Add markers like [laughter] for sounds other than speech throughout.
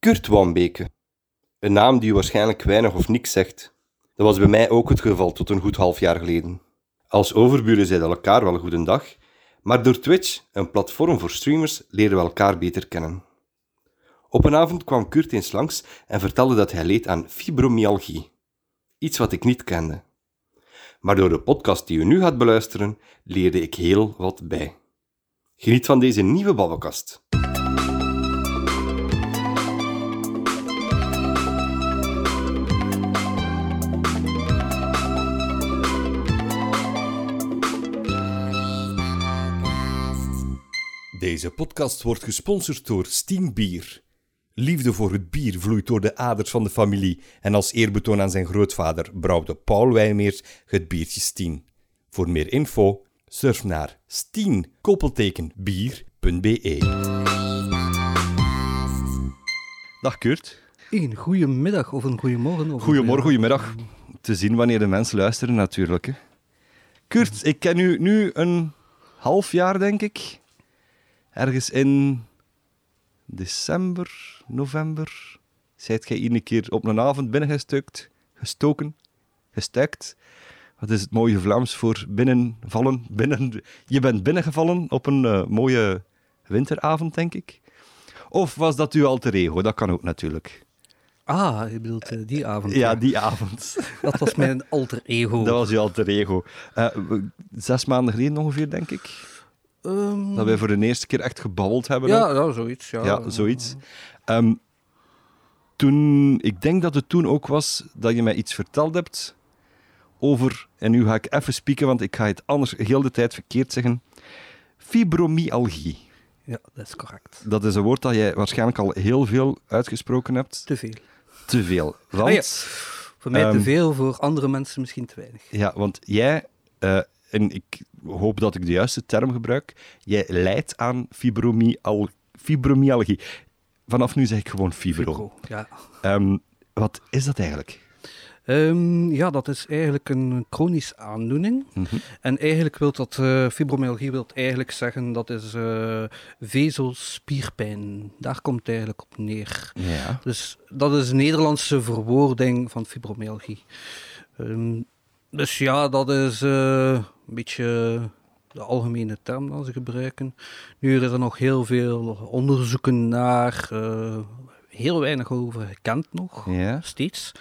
Kurt Wambeke. Een naam die u waarschijnlijk weinig of niks zegt. Dat was bij mij ook het geval tot een goed half jaar geleden. Als overburen zeiden elkaar wel goedendag, maar door Twitch, een platform voor streamers, leren we elkaar beter kennen. Op een avond kwam Kurt eens langs en vertelde dat hij leed aan fibromyalgie. Iets wat ik niet kende. Maar door de podcast die u nu gaat beluisteren, leerde ik heel wat bij. Geniet van deze nieuwe babbelkast. Deze podcast wordt gesponsord door Bier. Liefde voor het bier vloeit door de aders van de familie en als eerbetoon aan zijn grootvader brouwde Paul Wijmeers het biertje Stien. Voor meer info surf naar stien-bier.be Dag Kurt. Een goedemiddag of een goedemorgen. Of Goedemorgen, goedemiddag. Te zien wanneer de mensen luisteren natuurlijk. Hè. Kurt, ik ken u nu een half jaar denk ik ergens in december, november, zijt jij hier een keer op een avond binnengestukt, gestoken, gestuikt. Wat is het mooie Vlaams voor binnenvallen? Binnen, je bent binnengevallen op een uh, mooie winteravond, denk ik. Of was dat uw alter ego? Dat kan ook natuurlijk. Ah, je bedoelt uh, die avond. Ja, die avond. [laughs] Dat was mijn alter ego. Dat was uw alter ego. Uh, zes maanden geleden ongeveer, denk ik. Um, dat wij voor de eerste keer echt gebabbeld hebben. Ja, ja zoiets. Ja, ja zoiets. Um, toen, ik denk dat het toen ook was dat je mij iets verteld hebt over, en nu ga ik even spieken, want ik ga het anders heel de tijd verkeerd zeggen, fibromyalgie. Ja, dat is correct. Dat is een woord dat jij waarschijnlijk al heel veel uitgesproken hebt. Te veel. Te veel. Want, ah, ja. Voor mij um, te veel, voor andere mensen misschien te weinig. Ja, want jij, uh, en ik hoop dat ik de juiste term gebruik. Jij lijdt aan fibromyal fibromyalgie. Vanaf nu zeg ik gewoon fibro. fibro ja. Um, wat is dat eigenlijk? Um, ja, dat is eigenlijk een chronische aandoening. Mm -hmm. En eigenlijk wil dat, uh, fibromyalgie wil eigenlijk zeggen, dat is uh, vezelspierpijn. Daar komt het eigenlijk op neer. Ja. Dus dat is een Nederlandse verwoording van fibromyalgie. Um, dus ja, dat is uh, een beetje de algemene term dat ze gebruiken. Nu is er nog heel veel onderzoeken naar, uh, heel weinig over gekend nog, ja. steeds.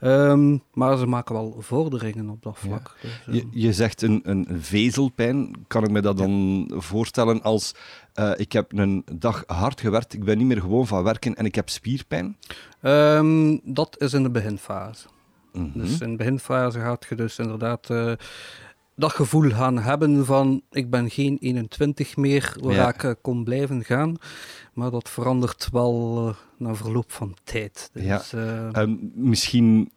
Um, maar ze maken wel vorderingen op dat vlak. Ja. Dus, je, je, zegt een, een vezelpijn. Kan ik me dat dan ja. voorstellen als uh, ik heb een dag hard gewerkt, ik ben niet meer gewoon van werken en ik heb spierpijn? Um, dat is in de beginfase. -hmm. Dus in de beginfase gaat je dus inderdaad uh, dat gevoel gaan hebben van ik ben geen 21 meer waar ja. ik uh, kon blijven gaan. Maar dat verandert wel uh, na verloop van tijd. Dus, ja. Um, misschien,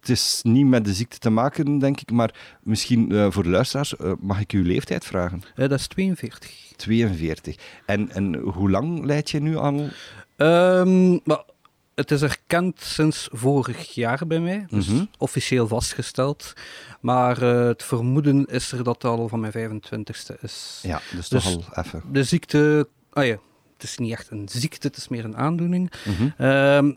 het is niet met de ziekte te maken, denk ik, maar misschien voor de luisteraars, mag ik uw leeftijd vragen? dat is 42. 42. En, en hoe lang leid je nu aan? Um, maar, het is erkend sinds vorig jaar bij mij, dus mm -hmm. officieel vastgesteld. Maar uh, het vermoeden is er dat het al van mijn 25ste is. Ja, dus, dus toch al even. De ziekte, ah ja, het is niet echt een ziekte, het is meer een aandoening. Mm -hmm. uh,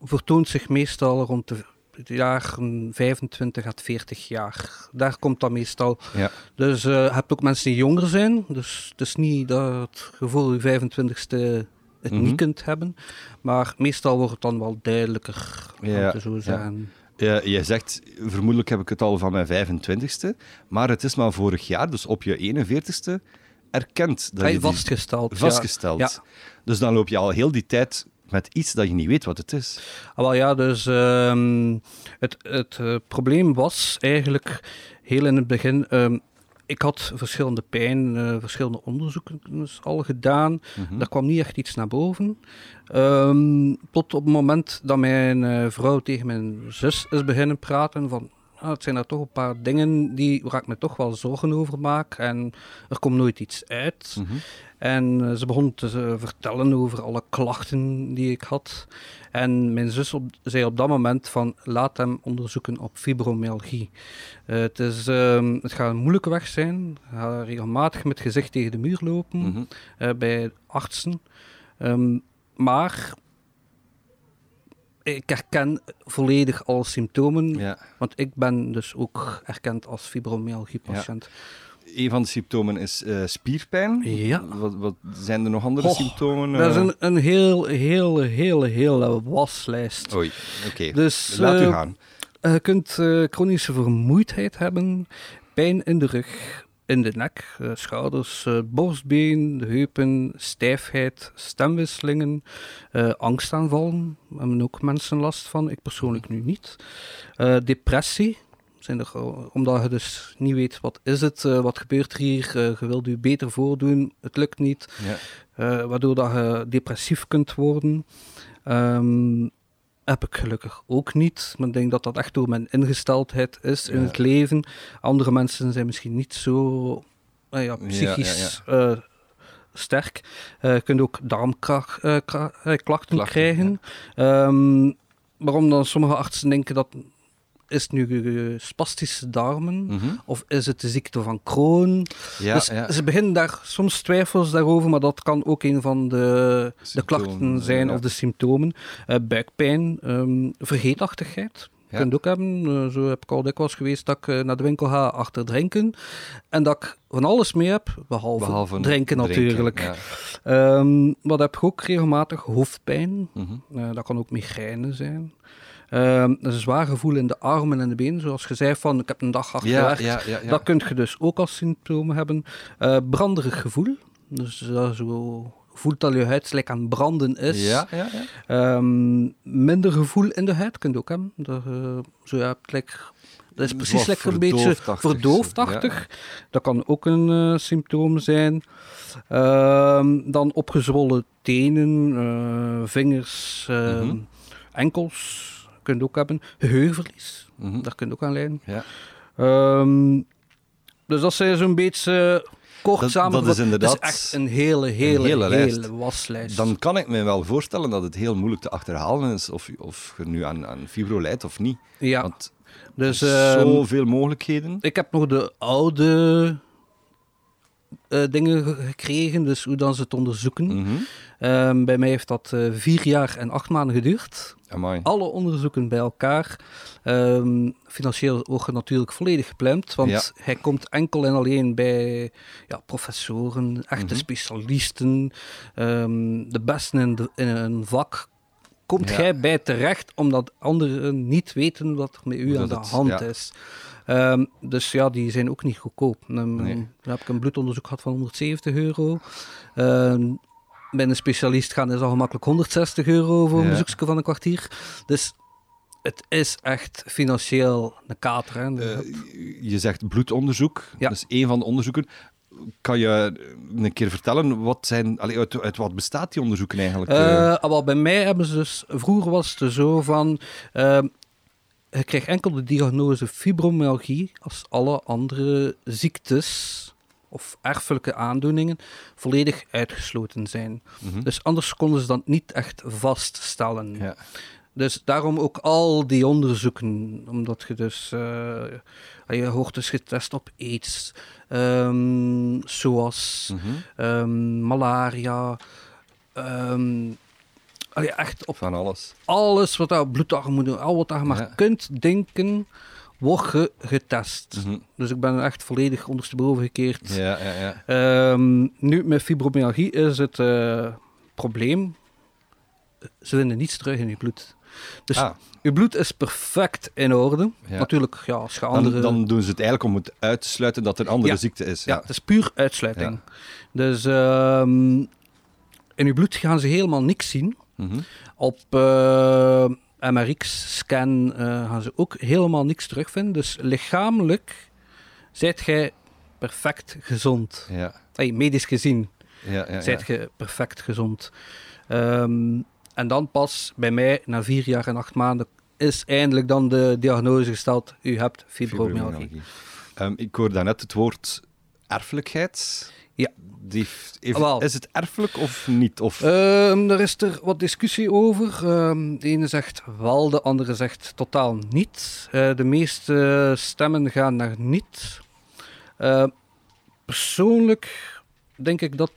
vertoont zich meestal rond de jaar 25 à 40 jaar. Daar komt dat meestal. Ja. Dus uh, je hebt ook mensen die jonger zijn. Dus het is niet dat het gevoel je 25ste het Mhm. niet kunt hebben. Maar meestal wordt het dan wel duidelijker, Ja, om te zo zeggen. Ja, je zegt, vermoedelijk heb ik het al van mijn 25ste, maar het is maar vorig jaar, dus op je 41ste, erkend. Dat Hij je vastgesteld. ja. vastgesteld. Ja. Dus dan loop je al heel die tijd met iets dat je niet weet wat het is. Ah, wel ja, dus ehm, het, het eh, probleem was eigenlijk heel in het begin. ehm, ik had verschillende pijn, eh, verschillende onderzoeken dus al gedaan. Mhm. Daar kwam niet echt iets naar boven. Ehm, tot op het moment dat mijn eh, vrouw tegen mijn zus is beginnen praten van... Ah, het zijn er toch een paar dingen die, waar ik me toch wel zorgen over maak. En er komt nooit iets uit. Mhm. En eh, ze begon te eh, vertellen over alle klachten die ik had. En mijn zus op, zei op dat moment van laat hem onderzoeken op fibromyalgie. Eh, het, is, ehm, het gaat een moeilijke weg zijn. Gaat regelmatig met gezicht tegen de muur lopen Mhm. bij artsen. Ehm, maar ik herken volledig alle symptomen, Ja. want ik ben dus ook erkend als fibromyalgie-patiënt. Een van de symptomen is eh, spierpijn. Ja. Wat, wat zijn er nog andere symptomen? Dat is eh? een, een heel, heel, heel, hele waslijst. Oei, oké. Dus Laat u eh, gaan. je kunt chronische vermoeidheid hebben, pijn in de rug, in de nek, schouders, borstbeen, de heupen, stijfheid, stemwisselingen, eh, angstaanvallen. Daar hebben ook mensen last van, ik persoonlijk nu niet. Depressie. Zijn er, eh, omdat je dus niet weet wat is het, eh, wat gebeurt er hier, eh, je wilt je beter voordoen, het lukt niet. Ja. Waardoor dat je depressief kunt worden. Ehm, heb ik gelukkig ook niet. Maar ik denk dat dat echt door mijn ingesteldheid is in Ja. het leven. Andere mensen zijn misschien niet zo eh, ja, psychisch eh, sterk. Je kunt ook darmklachten Klachten, krijgen. Ehm, waarom dan sommige artsen denken dat is het nu eh, spastische darmen Mhm. of is het de ziekte van Crohn? Ja, dus ja. ze beginnen daar soms twijfels daarover, maar dat kan ook een van de, de klachten zijn ja. of de symptomen. Eh, buikpijn, ehm, vergeetachtigheid. Je kunt ook hebben, eh, zo heb ik al dikwijls geweest, dat ik eh, naar de winkel ga achter drinken. En dat ik van alles mee heb, behalve, Behalve drinken natuurlijk. ja. Ehm, wat heb ik ook regelmatig? Hoofdpijn. Mhm. Eh, dat kan ook migraine zijn. Ehm, dat is een zwaar gevoel in de armen en de benen. Zoals je zei, van ik heb een dag hard Ja, gewerkt. ja, ja, ja. Dat kun je dus ook als symptomen hebben. Eh, branderig gevoel. Dus dat zo voelt dat je huid gelijk aan branden is. Ja, ja, ja. Ehm, minder gevoel in de huid kun je ook hebben. Dat, je zo, ja, dat is precies lekker een beetje verdoofdachtig. Dat kan ook een eh, symptoom zijn. Ehm, dan opgezwollen tenen, eh, vingers, eh, Mhm. enkels. Kun je ook hebben. Geheugenverlies. Mhm. Daar kun je ook aan lijden. Ja. Ehm, dus dat zijn zo'n beetje eh, kort Dat- dat is inderdaad is echt een hele, hele, hele hele, lijst. waslijst. Dan kan ik me wel voorstellen dat het heel moeilijk te achterhalen is of, of je nu aan, aan fibro lijdt of niet. ja, Want dus ehm, zoveel mogelijkheden. ik heb nog de oude eh, dingen ge- gekregen, dus hoe dan ze het onderzoeken. Mhm. Ehm, bij mij heeft dat eh, vier jaar en acht maanden geduurd. Amai. Alle onderzoeken bij elkaar. Ehm, financieel wordt het natuurlijk volledig gepland, want Ja. hij komt enkel en alleen bij ja, professoren, echte Mhm. specialisten, ehm, de besten in, de- in een vak. Komt Ja. jij bij terecht omdat anderen niet weten wat er met u aan de het- hand ja. is? Dus ja, die zijn ook niet goedkoop. Nee. Dan heb ik een bloedonderzoek gehad van 170 euro. Ehm, bij een specialist gaan is al gemakkelijk 160 euro voor een bezoekje van een kwartier. Dus het is echt financieel een kater. Hè. Eh, je zegt bloedonderzoek, Ja. dat is één van de onderzoeken. Kan je een keer vertellen, wat zijn, allee, uit, uit wat bestaat die onderzoeken eigenlijk? Eh, wel, bij mij hebben ze dus... Vroeger was het zo van... ehm, je krijgt enkel de diagnose fibromyalgie als alle andere ziektes of erfelijke aandoeningen volledig uitgesloten zijn. Mhm. Dus anders konden ze dat niet echt vaststellen. ja. Dus daarom ook al die onderzoeken, omdat je dus, eh, je hoort dus getest op aids, ehm zoals Mhm. ehm, malaria, ehm, allee, echt op Van alles. alles wat daar bloedarmoede, al wat daar maar Ja. kunt denken, wordt ge- getest. Mhm. Dus ik ben echt volledig ondersteboven gekeerd. Ja, ja, ja. Ehm, nu, met fibromyalgie is het eh, probleem, ze vinden niets terug in je bloed. Dus Ah, je bloed is perfect in orde. Ja. Natuurlijk, ja, als je andere... dan, dan doen ze het eigenlijk om het uit te sluiten dat er een andere Ja. ziekte is. ja, Ja. het is puur uitsluiting. Dus ehm, in je bloed gaan ze helemaal niks zien. Mhm. Op eh, MRX-scan eh, gaan ze ook helemaal niks terugvinden. Dus lichamelijk zijt jij perfect gezond. ja, Hey, medisch gezien ja, ja, ja. zijt je perfect gezond. Ehm, en dan pas bij mij, na vier jaar en acht maanden, is eindelijk dan de diagnose gesteld: u hebt fibromyalgie. Fibromyalgie. Ehm, ik hoorde daarnet het woord erfelijkheid. Ja. Die heeft- Wel. is het erfelijk of niet? Of, Ehm, daar is er wat discussie over. Ehm, de ene zegt wel, de andere zegt totaal niet. Eh, de meeste stemmen gaan naar niet. Eh, persoonlijk denk ik dat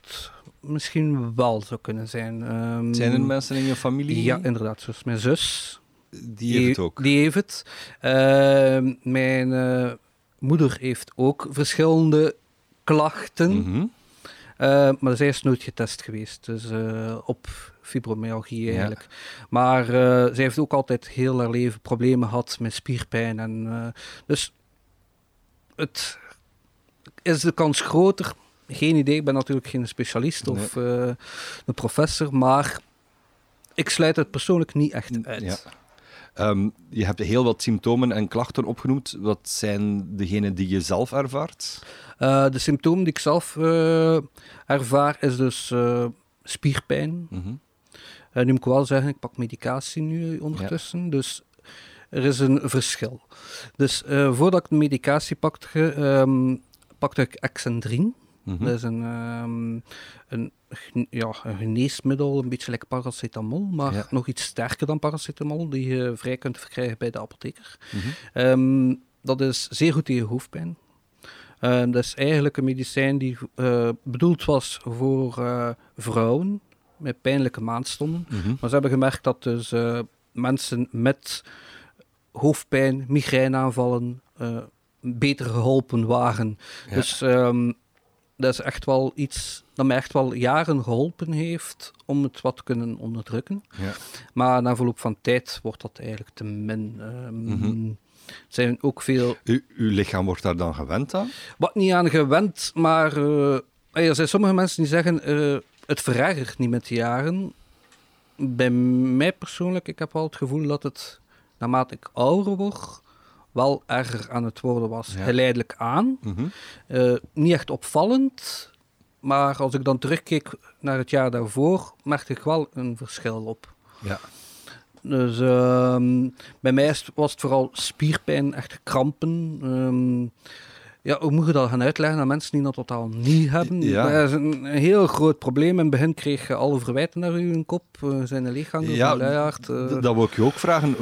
misschien wel zou kunnen zijn. Ehm, zijn er mensen in je familie? Ja, inderdaad. Zoals mijn zus. Die heeft het ook. Die heeft het. Ehm, mijn eh, moeder heeft ook verschillende klachten. Mhm. Uh, maar zij is nooit getest geweest, dus uh, op fibromyalgie eigenlijk. Maar uh, zij heeft ook altijd heel haar leven problemen gehad met spierpijn. En, dus het is de kans groter. Geen idee, ik ben natuurlijk geen specialist nee. of een professor, maar ik sluit het persoonlijk niet echt uit. Ja. Um, je hebt heel wat symptomen en klachten opgenoemd. Wat zijn degenen die je zelf ervaart? Uh, de symptomen die ik zelf uh, ervaar is dus uh, spierpijn. Mm -hmm. nu moet ik wel zeggen, ik pak medicatie nu ondertussen. Ja. Dus er is een verschil. Dus voordat ik de medicatie pakte, um, pakte ik Exendrin. Mm -hmm. Dat is een, um, een, ja, een geneesmiddel, een beetje like paracetamol, maar ja. nog iets sterker dan paracetamol, die je vrij kunt verkrijgen bij de apotheker. Mm -hmm. um, dat is zeer goed tegen hoofdpijn. Um, dat is eigenlijk een medicijn die uh, bedoeld was voor uh, vrouwen met pijnlijke maandstonden. Mm -hmm. Maar ze hebben gemerkt dat dus uh, mensen met hoofdpijn, migraineaanvallen beter geholpen waren. Ja. Dus um, dat is echt wel iets dat mij echt wel jaren geholpen heeft om het wat te kunnen onderdrukken. Ja. Maar na verloop van tijd wordt dat eigenlijk te min. Um, mm -hmm. zijn ook veel... U, uw lichaam wordt daar dan gewend aan? Wat niet aan gewend, maar uh, er zijn sommige mensen die zeggen uh, het verergert niet met de jaren. Bij mij persoonlijk, ik heb wel het gevoel dat het naarmate ik ouder word, wel erger aan het worden was. Ja. Geleidelijk aan. Mm -hmm. uh, niet echt opvallend, maar als ik dan terugkeek naar het jaar daarvoor, merkte ik wel een verschil op. Ja. Dus uh, bij mij was het vooral spierpijn, echt krampen. Um, ja, hoe moet je dat gaan uitleggen aan mensen die dat totaal niet hebben? Ja. Dat is een, heel groot probleem. In het begin kreeg je alle verwijten naar uw kop. Uh, zijn de leegganger, ja, luiaard. Uh. Dat wil ik je ook vragen.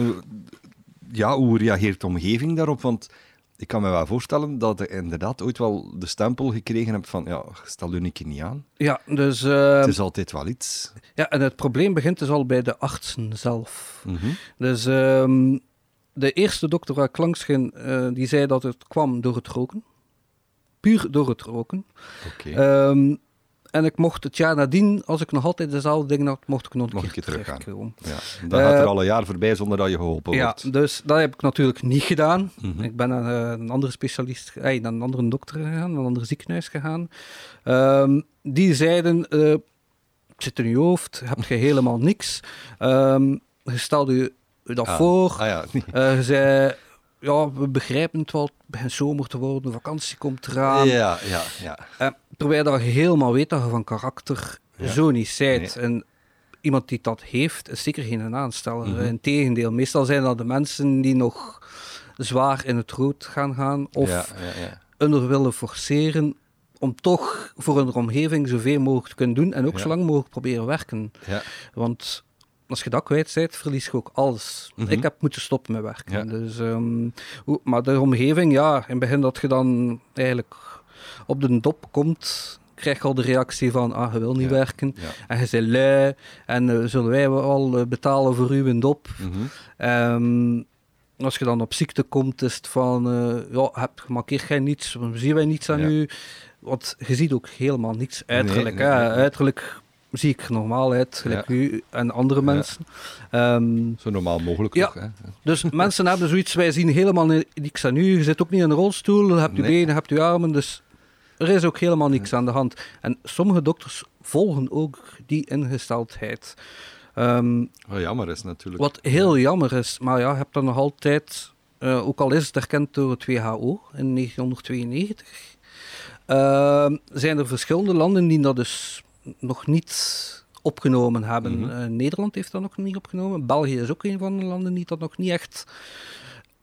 Ja, hoe reageert de omgeving daarop? Want ik kan me wel voorstellen dat je inderdaad ooit wel de stempel gekregen hebt van, ja, stel je een keer niet aan. Ja, dus... Uh, het is altijd wel iets. Ja, en het probleem begint dus al bij de artsen zelf. Mm -hmm. Dus um, de eerste dokter waar ik langs ging, uh, die zei dat het kwam door het roken. Puur door het roken. Okay. Um, en ik mocht het jaar nadien, als ik nog altijd dezelfde dingen had, mocht ik nog een keer, keer teruggaan. terugkomen. Ja. Dan gaat er al een jaar voorbij zonder dat je geholpen ja, wordt. dus dat heb ik natuurlijk niet gedaan. Mhm. Mm -hmm. Ik ben naar een andere specialist, eh, naar een andere dokter gegaan, naar een ander ziekenhuis gegaan. Um, die zeiden, uh, het zit in je hoofd, heb je helemaal niks. Um, je stelde je dat ah. voor. Ah, ja. uh, je zei, ja, we begrijpen het wel, het begint zomer te worden, vakantie komt eraan. Ja, ja, ja. Uh, terwijl dat je helemaal weet dat je van karakter ja. zo niet zijt. Nee. En iemand die dat heeft, is zeker geen aansteller. Mhm. Integendeel, meestal zijn dat de mensen die nog zwaar in het rood gaan gaan of ja, ja, ja. onder willen forceren om toch voor hun omgeving zoveel mogelijk te kunnen doen en ook zo lang mogelijk proberen werken. Ja. Want als je dat kwijt bent, verlies je ook alles. Mhm. Ik heb moeten stoppen met werken. Ja. Dus, ehm, hoe- maar de omgeving, ja, in het begin dat je dan eigenlijk op de dop komt, krijg je al de reactie van, ah, je wil niet Ja. werken. Ja. En je bent lui, en eh, zullen wij wel eh, betalen voor u een dop? Ehm, als je dan op ziekte komt, is het van, eh, ja, heb, markeer jij niets, zien wij niets aan u. Want je ziet ook helemaal niets uiterlijk. nee, hè. nee, nee. Uiterlijk zie ik normaal uit, gelijk Ja. u en andere Ja. mensen. Ehm, Zo normaal mogelijk Ja. ook. Hè? dus [laughs] mensen hebben zoiets, wij zien helemaal ni- niks aan u. Je zit ook niet in een rolstoel, hebt je Nee. benen, je hebt je armen, dus er is ook helemaal niks aan de hand. En sommige dokters volgen ook die ingesteldheid. Ehm, Wat jammer is natuurlijk. wat heel jammer is, maar ja, je hebt dan nog altijd, eh, ook al is het erkend door het WHO in 1992, ehm, zijn er verschillende landen die dat dus nog niet opgenomen hebben. Mhm. Eh, Nederland heeft dat nog niet opgenomen. België is ook een van de landen die dat nog niet echt.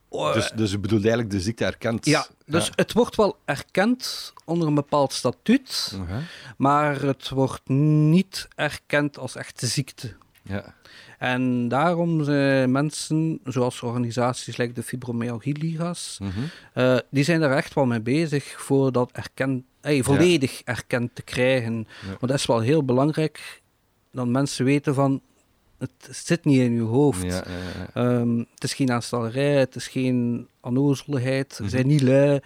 Oh, Dus, dus je bedoelt eigenlijk de ziekte erkend. ja, dus het wordt wel erkend onder een bepaald statuut, maar het wordt niet erkend als echte ziekte. Ja. En daarom zijn mensen, zoals organisaties like de Fibromyalgie-liga's, Mhm. eh, die zijn er echt wel mee bezig voor dat erkend, volledig erkend te krijgen. Ja. Want dat is wel heel belangrijk, dat mensen weten van, het zit niet in je hoofd. Ja. Ehm, het is geen aanstallerij, het is geen onnozelheid, Mhm. je bent niet lui.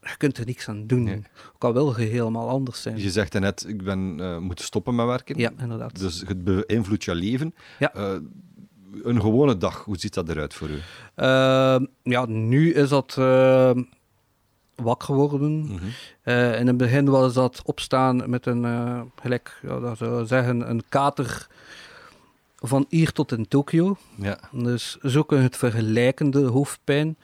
Je kunt er niks aan doen. Nee. Ook al wil je helemaal anders zijn. Je zegt net, ik ben eh, moeten stoppen met werken. Ja, inderdaad. Dus het beïnvloedt je leven. Ja. Eh, een gewone dag, hoe ziet dat eruit voor u? Ehm, ja, nu is dat ehm, wakker worden. Mhm. Eh, in het begin was dat opstaan met een, gelijk, ja, dat zou zeggen, een kater van hier tot in Tokio. Ja, Dus zo kun je het vergelijken, de hoofdpijn.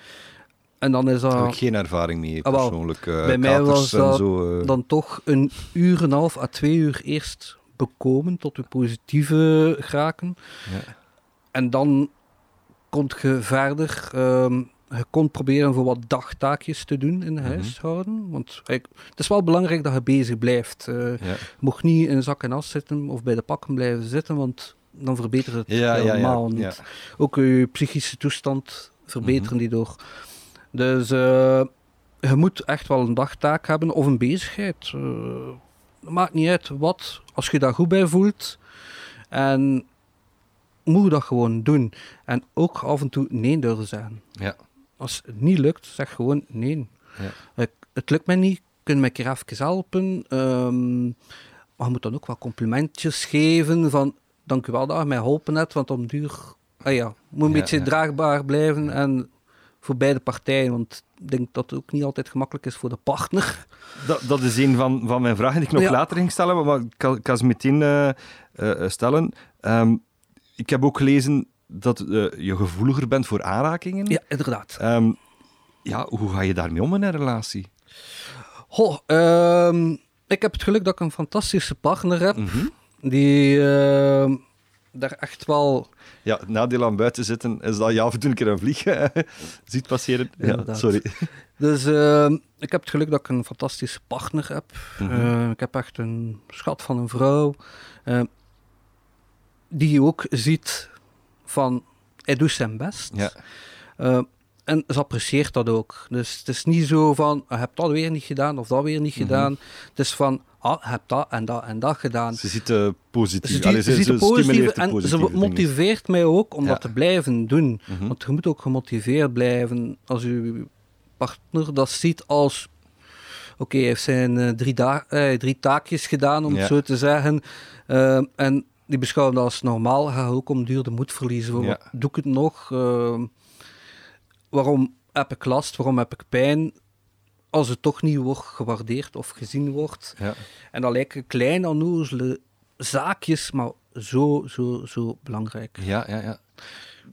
En dan is daar heb ik geen ervaring mee Ah, wel. persoonlijk. Eh, Bij mij was dat zo, eh, dan toch een uur en een half à twee uur eerst bekomen tot de positieve geraken. ja. En dan kon je verder. ehm, je kon proberen voor wat dagtaakjes te doen in de Mhm. huishouden. Want kijk, het is wel belangrijk dat je bezig blijft. Eh, je mocht niet in zak en as zitten of bij de pakken blijven zitten, want dan verbetert het Ja, helemaal ja. niet. Ook je psychische toestand verbeteren Mhm. die door. Dus eh, je moet echt wel een dagtaak hebben of een bezigheid. Eh, maakt niet uit wat, als je daar goed bij voelt. En moet je dat gewoon doen. En ook af en toe nee durven zeggen. Ja. Als het niet lukt, zeg gewoon nee. Ja. Het lukt mij niet, kun je mij een keer even helpen? Ehm, maar je moet dan ook wel complimentjes geven van dank u wel dat je mij geholpen hebt, want om duur ah ja, moet een Ja, beetje ja. draagbaar blijven en voor beide partijen, want ik denk dat het ook niet altijd gemakkelijk is voor de partner. Dat, dat is een van, van mijn vragen die ik nog Ja. later ging stellen, maar- ik kan, ze meteen eh, eh, stellen. Ehm, ik heb ook gelezen dat eh, je gevoeliger bent voor aanrakingen. Ja, inderdaad. Ehm, ja, hoe ga je daarmee om in een relatie? Goh, ehm, ik heb het geluk dat ik een fantastische partner heb, Mhm. die daar echt wel Ja, het nadeel aan buiten zitten is dat je af en toe een keer een vlieg [laughs] ziet passeren. Ja, Inderdaad. sorry. Dus ehm, ik heb het geluk dat ik een fantastische partner heb. Mhm. Eh, ik heb echt een schat van een vrouw. eh, die ook ziet van, hij doet zijn best. Ja. Eh, en ze apprecieert dat ook. Dus het is niet zo van, je hebt dat weer niet gedaan of dat weer niet Mhm. gedaan. Het is van, ah, je hebt dat en dat en dat gedaan. Ze ziet de positief. Ze, Allee, ziet- ze de en positieve ze motiveert mij ook om Ja. dat te blijven doen. Mhm. Want je moet ook gemotiveerd blijven als je partner dat ziet als... Oké, hij heeft zijn eh, drie, eh, drie taakjes gedaan, om Ja. het zo te zeggen. Ehm, en die beschouwen dat als normaal. Ga ook om duur de moed verliezen. Ja. Doe ik het nog? Waarom heb ik last? Waarom heb ik pijn? Als het toch niet wordt gewaardeerd of gezien wordt. Ja. En dat lijken kleine, onnozele zaakjes, maar zo, zo, zo belangrijk. Ja, ja, ja.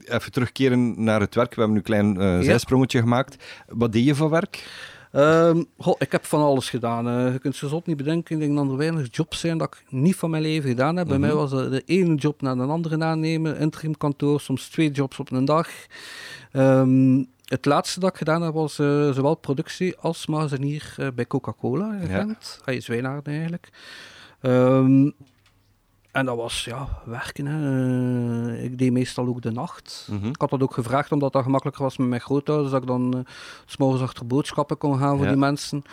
Even terugkeren naar het werk. We hebben nu een klein eh zijsprongetje gemaakt. Wat deed je voor werk? Ehm, goh, ik heb van alles gedaan. eh. je kunt ze zot niet bedenken. Ik denk dat er weinig jobs zijn dat ik niet van mijn leven gedaan heb. Bij Mhm. mij was de ene job na de andere aannemen. Interim kantoor, soms twee jobs op een dag. Ehm, het laatste dat ik gedaan heb was eh, zowel productie als magazinier eh, bij Coca-Cola Ja. Gent. Hij is Wijnaarden eigenlijk. Ehm, en dat was ja, werken. Hè. Eh, ik deed meestal ook de nacht. Mhm. Ik had dat ook gevraagd omdat dat gemakkelijker was met mijn grootouders, dat ik dan uh, s'morgens achter boodschappen kon gaan voor Ja. die mensen.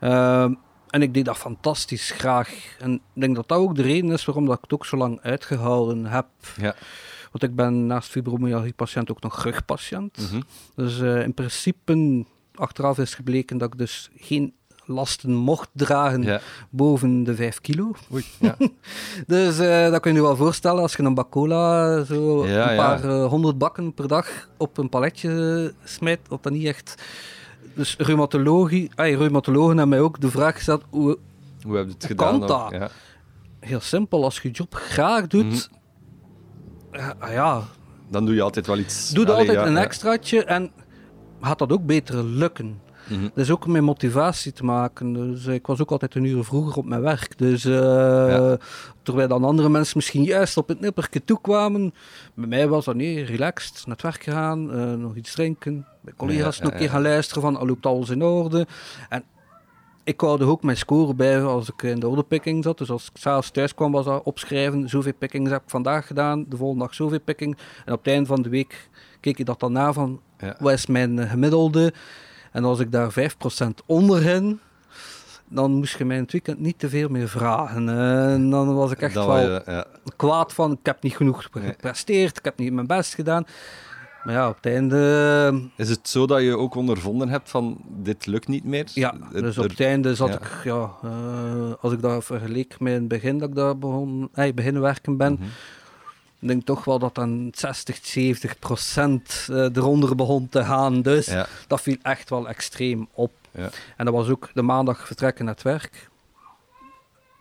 Ehm, en ik deed dat fantastisch graag. En ik denk dat dat ook de reden is waarom dat ik het ook zo lang uitgehouden heb. Ja. Want ik ben naast fibromyalgie-patiënt ook nog rugpatiënt. Mhm. Dus eh, in principe, achteraf is gebleken dat ik dus geen lasten mocht dragen Ja. boven de 5 kilo. Oei. [laughs] Ja. Dus eh, dat kun je je wel voorstellen als je een bak cola zo Ja, een paar eh, honderd bakken per dag op een paletje eh, smijt, dat dat niet echt... Dus reumatologie, ay, reumatologen hebben mij ook de vraag gesteld, hoe, Hoe heb je het gedaan? kan dat? Heel simpel, als je je job graag doet, Mhm. ja, ah ja, Dan doe je altijd wel iets. doe Allee, altijd een extraatje en gaat dat ook beter lukken. Mhm. Dat is ook met motivatie te maken. Dus eh, ik was ook altijd een uur vroeger op mijn werk. Dus eh, Ja. terwijl dan andere mensen misschien juist op het nippertje toekwamen, bij mij was dat nee, relaxed, naar het werk gaan, eh, nog iets drinken, bij collega's Ja, nog een keer gaan luisteren van, al loopt alles in orde. En ik houde ook mijn score bij als ik in de orderpicking zat. Dus als ik s'avonds thuis kwam, was dat opschrijven. Zoveel pickings heb ik vandaag gedaan. De volgende dag zoveel picking. En op het einde van de week keek ik dat dan na van... Ja. Wat is mijn gemiddelde? En als ik daar 5% onder ging... dan moest je mij in het weekend niet te veel meer vragen. Eh, en dan was ik echt Dat wel was je- ja. kwaad van, ik heb niet genoeg Nee. gepresteerd, ik heb niet mijn best gedaan. Maar ja, op het einde... Is het zo dat je ook ondervonden hebt van dit lukt niet meer? Ja, dus op het einde zat ja. ik, ja, eh, als ik dat vergeleek met het begin dat ik daar begon, hey, beginnen werken ben, Mhm. Ik denk toch wel dat dan 60, 70 procent eh, eronder begon te gaan. Dus Ja, dat viel echt wel extreem op. ja. En dat was ook de maandag vertrekken naar het werk.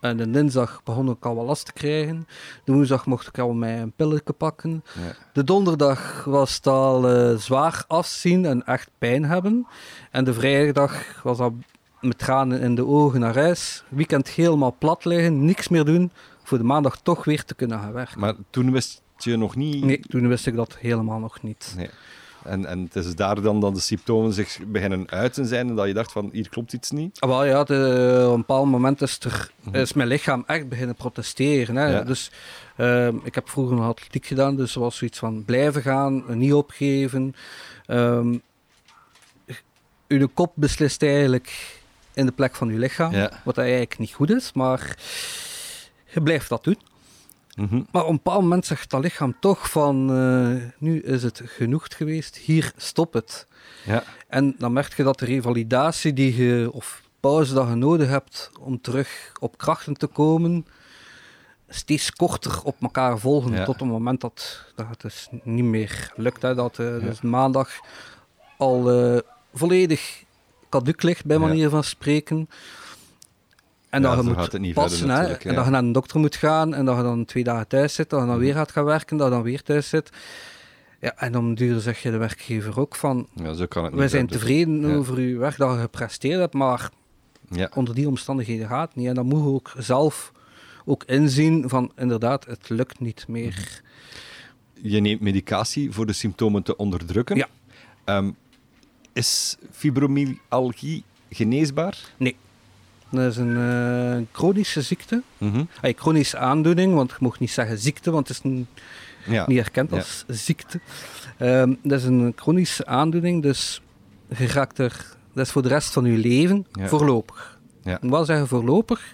En de dinsdag begon ik al wel last te krijgen. De woensdag mocht ik al mijn pilletje pakken. ja. De donderdag was het al eh, zwaar afzien en echt pijn hebben. En de vrijdag was al met tranen in de ogen naar huis. Weekend helemaal plat liggen, niks meer doen. Voor de maandag toch weer te kunnen gaan werken. Maar toen wist je nog niet... Nee, toen wist ik dat helemaal nog niet. Nee. En, en het is daar dan dat de symptomen zich beginnen uiten zijn en dat je dacht van hier klopt iets niet. Ah, Wel ja, de, op een bepaald moment is, er, Mhm. is mijn lichaam echt beginnen protesteren. Hè. Ja. Dus ehm, ik heb vroeger nog atletiek gedaan, dus er was zoiets van blijven gaan, niet opgeven. Ehm uw kop beslist eigenlijk in de plek van uw lichaam, Ja. wat eigenlijk niet goed is, maar je blijft dat doen. Mhm. Maar op een bepaald moment zegt dat lichaam toch van, eh, nu is het genoeg geweest, hier stop het. Ja. En dan merk je dat de revalidatie die je, of pauze dat je nodig hebt om terug op krachten te komen, steeds korter op elkaar volgen. Ja. Tot het moment dat, dat het dus niet meer lukt. Hè, dat eh, dus maandag al eh, volledig caduc ligt, bij manier van spreken. En Ja, dat je moet passen, hè, en dat je naar een dokter moet gaan en dat je dan twee dagen thuis zit, dat je dan Mhm. weer gaat gaan werken, dat je dan weer thuis zit. Ja, en om duur zeg je de werkgever ook van, ja, zo kan het niet wij zijn tevreden over uw werk dat je gepresteerd hebt, maar Ja. onder die omstandigheden gaat het niet. En dan moet je ook zelf ook inzien van, inderdaad, het lukt niet meer. Je neemt medicatie voor de symptomen te onderdrukken. Ja. Ehm, is fibromyalgie geneesbaar? Nee. Dat is een chronische ziekte. Mhm. Hey, chronische aandoening, want je mag niet zeggen ziekte, want het is n- Ja. niet erkend Ja. als ziekte. Ehm, dat is een chronische aandoening, dus je raakt er, dat is voor de rest van je leven Ja. voorlopig. Ja. Ik wel zeggen voorlopig.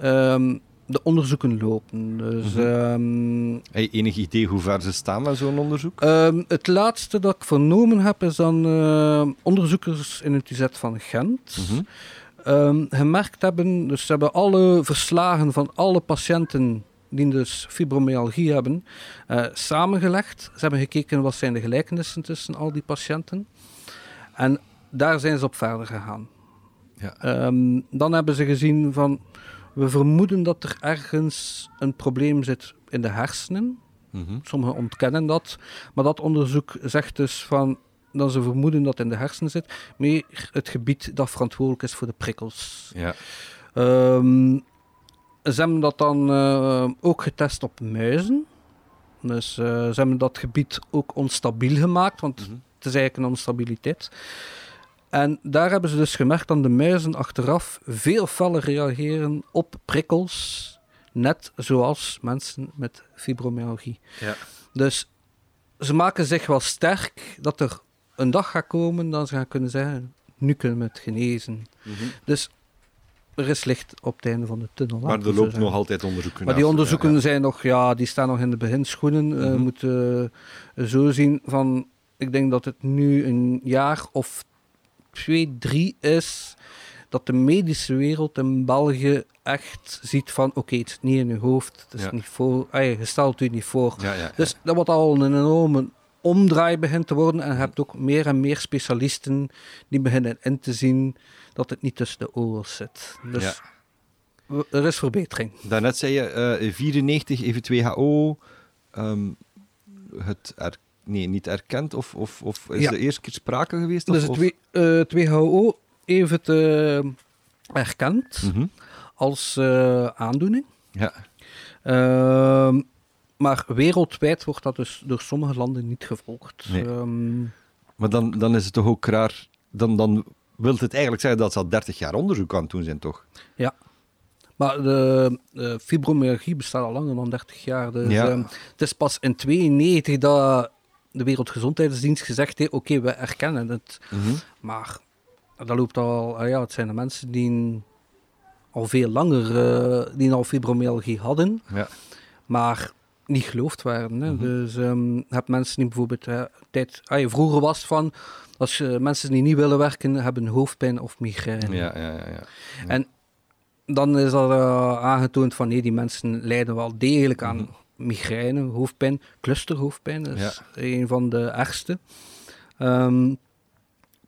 Ehm, de onderzoeken lopen. Dus je enig idee hoe ver ze staan met zo'n onderzoek? Het laatste dat ik vernomen heb is dan eh, onderzoekers in het UZ van Gent Mhm. Ehm, gemerkt hebben, dus ze hebben alle verslagen van alle patiënten die dus fibromyalgie hebben, eh, samengelegd. Ze hebben gekeken wat zijn de gelijkenissen tussen al die patiënten. En daar zijn ze op verder gegaan. Ja. Ehm, dan hebben ze gezien van, we vermoeden dat er ergens een probleem zit in de hersenen. Mhm. Sommigen ontkennen dat. Maar dat onderzoek zegt dus van dat ze vermoeden dat in de hersenen zit, meer het gebied dat verantwoordelijk is voor de prikkels. Ja. Ehm, ze hebben dat dan eh, ook getest op muizen. Dus eh, ze hebben dat gebied ook onstabiel gemaakt, want Mhm. het is eigenlijk een onstabiliteit. En daar hebben ze dus gemerkt dat de muizen achteraf veel feller reageren op prikkels, net zoals mensen met fibromyalgie. Ja. Dus ze maken zich wel sterk dat er een dag gaat komen dat ze gaan kunnen zeggen, nu kunnen we het genezen. Mhm. Dus er is licht op het einde van de tunnel. Maar er loopt nog altijd onderzoek Maar die onderzoeken Ja, ja. zijn nog, ja, die staan nog in de beginschoenen. Eh, Mhm. moeten eh, zo zien van, ik denk dat het nu een jaar of twee, drie is dat de medische wereld in België echt ziet van, oké, het is niet in je hoofd, het is Ja. niet voor, ah, je stelt u niet voor. Ja, ja, ja. Dus dat wordt al een enorme omdraai begint te worden en je hebt ook meer en meer specialisten die beginnen in te zien dat het niet tussen de oren zit. Dus Ja. we- er is verbetering. Daarnet zei je eh 94 heeft WHO ehm, het er, nee, niet erkend, of, of, of is Ja. de eerste keer sprake geweest? Of, Dus het, of- eh, het WHO heeft het eh, erkend Mhm. als eh, aandoening. Ja, Ehm, maar wereldwijd wordt dat dus door sommige landen niet gevolgd. Nee. Ehm, maar dan, dan is het toch ook raar. Dan, dan wil het eigenlijk zeggen dat ze al 30 jaar onderzoek aan het doen zijn, toch? maar de, de fibromyalgie bestaat al langer dan 30 jaar. Dus, Ja. ehm, het is pas in 92 dat de Wereldgezondheidsdienst gezegd heeft: oké, we erkennen het. Mhm. Maar dat loopt al, ah ja, het zijn de mensen die al veel langer eh, die al fibromyalgie hadden, Ja. maar niet geloofd waren. Hè. Mhm. Dus je hebt mensen die bijvoorbeeld tijd, ah, je vroeger was het van als je, mensen die niet willen werken hebben hoofdpijn of migraine. Ja, ja, ja, ja. En dan is er eh, aangetoond van nee, die mensen lijden wel degelijk aan Mhm. migraine, hoofdpijn, clusterhoofdpijn is een van de ergste. Ehm,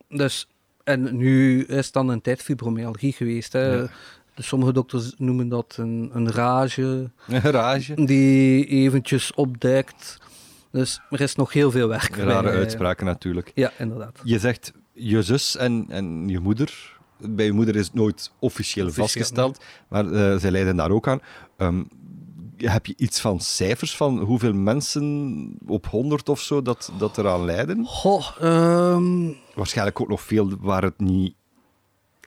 dus, en nu is het dan een tijd fibromyalgie geweest. Hè. Ja. Sommige dokters noemen dat een, een rage Rage. die eventjes opduikt. Dus er is nog heel veel werk. Rare bij. uitspraken natuurlijk. Ja, inderdaad. Je zegt je zus en, en je moeder. Bij je moeder is het nooit officieel, Officieel, vastgesteld, maar eh, zij lijden daar ook aan. Ehm, heb je iets van cijfers van hoeveel mensen op 100 of zo dat, dat eraan lijden? Goh, ehm, Waarschijnlijk ook nog veel waar het niet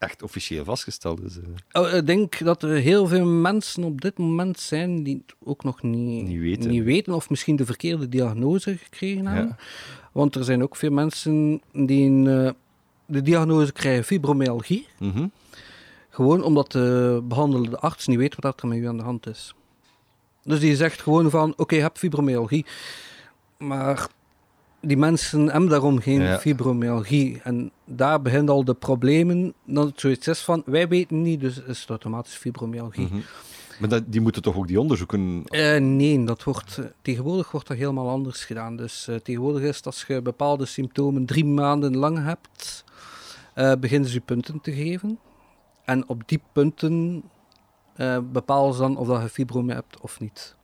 echt officieel vastgesteld is. eh. Oh, ik denk dat er heel veel mensen op dit moment zijn die het ook nog niet, Niet weten. of misschien de verkeerde diagnose gekregen hebben. Ja. Want er zijn ook veel mensen die een, eh, de diagnose krijgen fibromyalgie, Mhm. gewoon omdat de behandelende arts niet weet wat er met u aan de hand is. Dus die zegt gewoon van, oké, je hebt fibromyalgie, maar die mensen hebben daarom geen Ja. fibromyalgie. En daar beginnen al de problemen, dat het zoiets is van, wij weten niet, dus is het automatisch fibromyalgie. Mhm. Maar dat, die moeten toch ook die onderzoeken... Eh, nee, dat wordt, eh, tegenwoordig wordt dat helemaal anders gedaan. Dus eh, tegenwoordig is het als je bepaalde symptomen drie maanden lang hebt, beginnen ze je punten te geven. En op die punten bepalen ze dan of dat je fibromyalgie hebt of niet.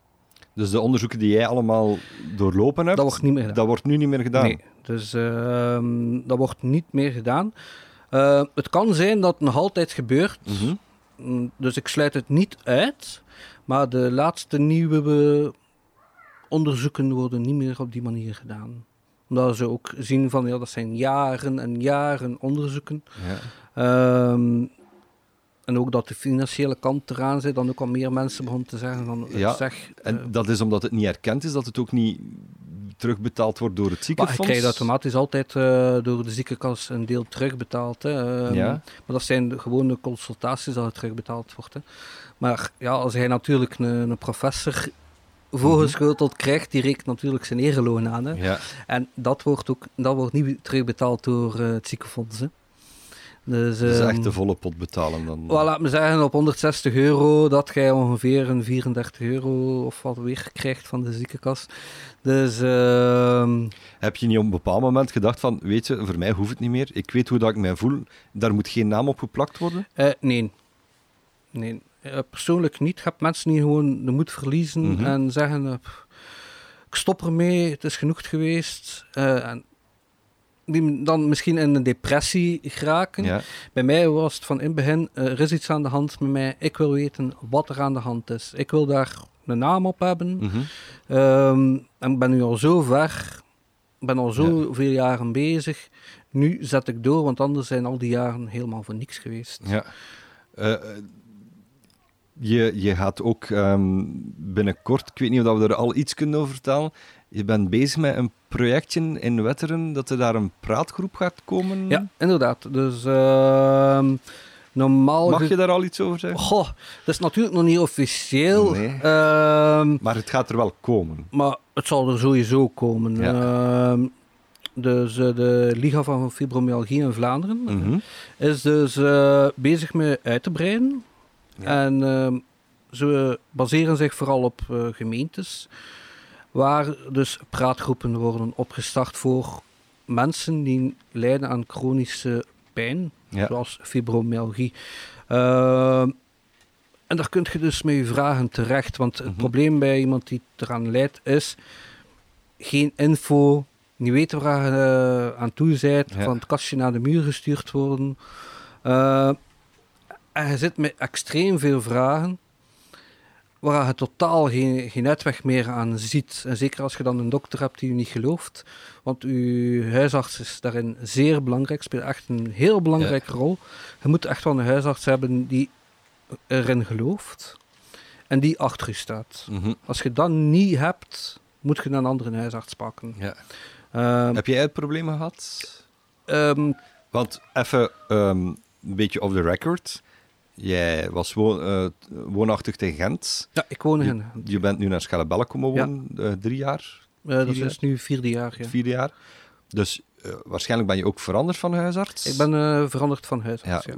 Dus de onderzoeken die jij allemaal doorlopen hebt, Dat wordt niet meer gedaan. dat wordt nu niet meer gedaan. Nee, dus ehm, dat wordt niet meer gedaan. Eh, het kan zijn dat het nog altijd gebeurt, Mhm. Mm, dus ik sluit het niet uit. Maar de laatste nieuwe onderzoeken worden niet meer op die manier gedaan. Omdat ze ook zien van, ja, dat zijn jaren en jaren onderzoeken. Ja. Ehm, en ook dat de financiële kant eraan zit, dan ook al meer mensen begonnen te zeggen van, eh, Ja, zeg... En eh, dat is omdat het niet erkend is, dat het ook niet terugbetaald wordt door het Maar je ziekenfonds? krijgt automatisch altijd eh, door de ziekenkas een deel terugbetaald. Hè. Ehm, Ja. Maar dat zijn de gewone consultaties dat het terugbetaald wordt. Hè. Maar ja, als hij natuurlijk een, een professor voorgeschoteld krijgt, die rekent natuurlijk zijn ereloon aan. Hè. Ja, En dat wordt, ook, dat wordt niet terugbetaald door het ziekenfonds. Hè. Dus, dat is ehm, echt de volle pot betalen dan. wel, laat me zeggen, op 160 euro dat jij ongeveer een 34 euro of wat weer krijgt van de ziekenkas. Dus ehm, Heb je niet op een bepaald moment gedacht van, weet je, voor mij hoeft het niet meer, ik weet hoe dat ik mij voel, daar moet geen naam op geplakt worden? Eh, nee. Nee. Eh, persoonlijk niet. Je hebt mensen die gewoon de moed verliezen Mhm. en zeggen: eh, Ik stop ermee, het is genoeg geweest. En die dan misschien in een depressie geraken. Ja. Bij mij was het van in het begin: eh, er is iets aan de hand met mij. Ik wil weten wat er aan de hand is. Ik wil daar een naam op hebben. Mhm. Ehm, en ik ben nu al zo ver, ben al zoveel jaren bezig. Nu zet ik door, want anders zijn al die jaren helemaal voor niks geweest. Ja. Eh, eh, je, je gaat ook ehm, binnenkort, ik weet niet of we er al iets kunnen over vertellen, je bent bezig met een projectje in Wetteren, dat er daar een praatgroep gaat komen. Ja, inderdaad. Dus ehm, normaal... Mag je daar al iets over zeggen? Goh, dat is natuurlijk nog niet officieel. Nee. ehm, Maar het gaat er wel komen. maar het zal er sowieso komen. Ja. Ehm, dus eh, de Liga van Fibromyalgie in Vlaanderen Mhm. is dus eh, bezig met uit te breiden. Ja. En ze baseren zich vooral op eh, gemeentes, waar dus praatgroepen worden opgestart voor mensen die lijden aan chronische pijn, Ja. zoals fibromyalgie. Ehm, en daar kun je dus met je vragen terecht, want het Mhm. probleem bij iemand die eraan lijdt is geen info, niet weten waar je eh, aan toe bent, Ja. van het kastje naar de muur gestuurd worden. Eh, en je zit met extreem veel vragen waar je totaal geen, geen uitweg meer aan ziet. En zeker als je dan een dokter hebt die je niet gelooft. Want je huisarts is daarin zeer belangrijk, speelt echt een heel belangrijke rol. Je moet echt wel een huisarts hebben die erin gelooft en die achter je staat. Mhm. Als je dat niet hebt, moet je een andere huisarts pakken. Ja. Ehm, Heb jij het probleem gehad? ehm, Want even ehm, een beetje off the record. Jij was woon, eh, woonachtig in Gent. Ja, ik woon in. Je, je bent nu naar Schellebelle komen Ja. wonen, eh, drie jaar, Eh, dat is nu vierde jaar. Ja. vier jaar. Dus waarschijnlijk ben je ook veranderd van huisarts. Ik ben veranderd van huis. Ja, Ja.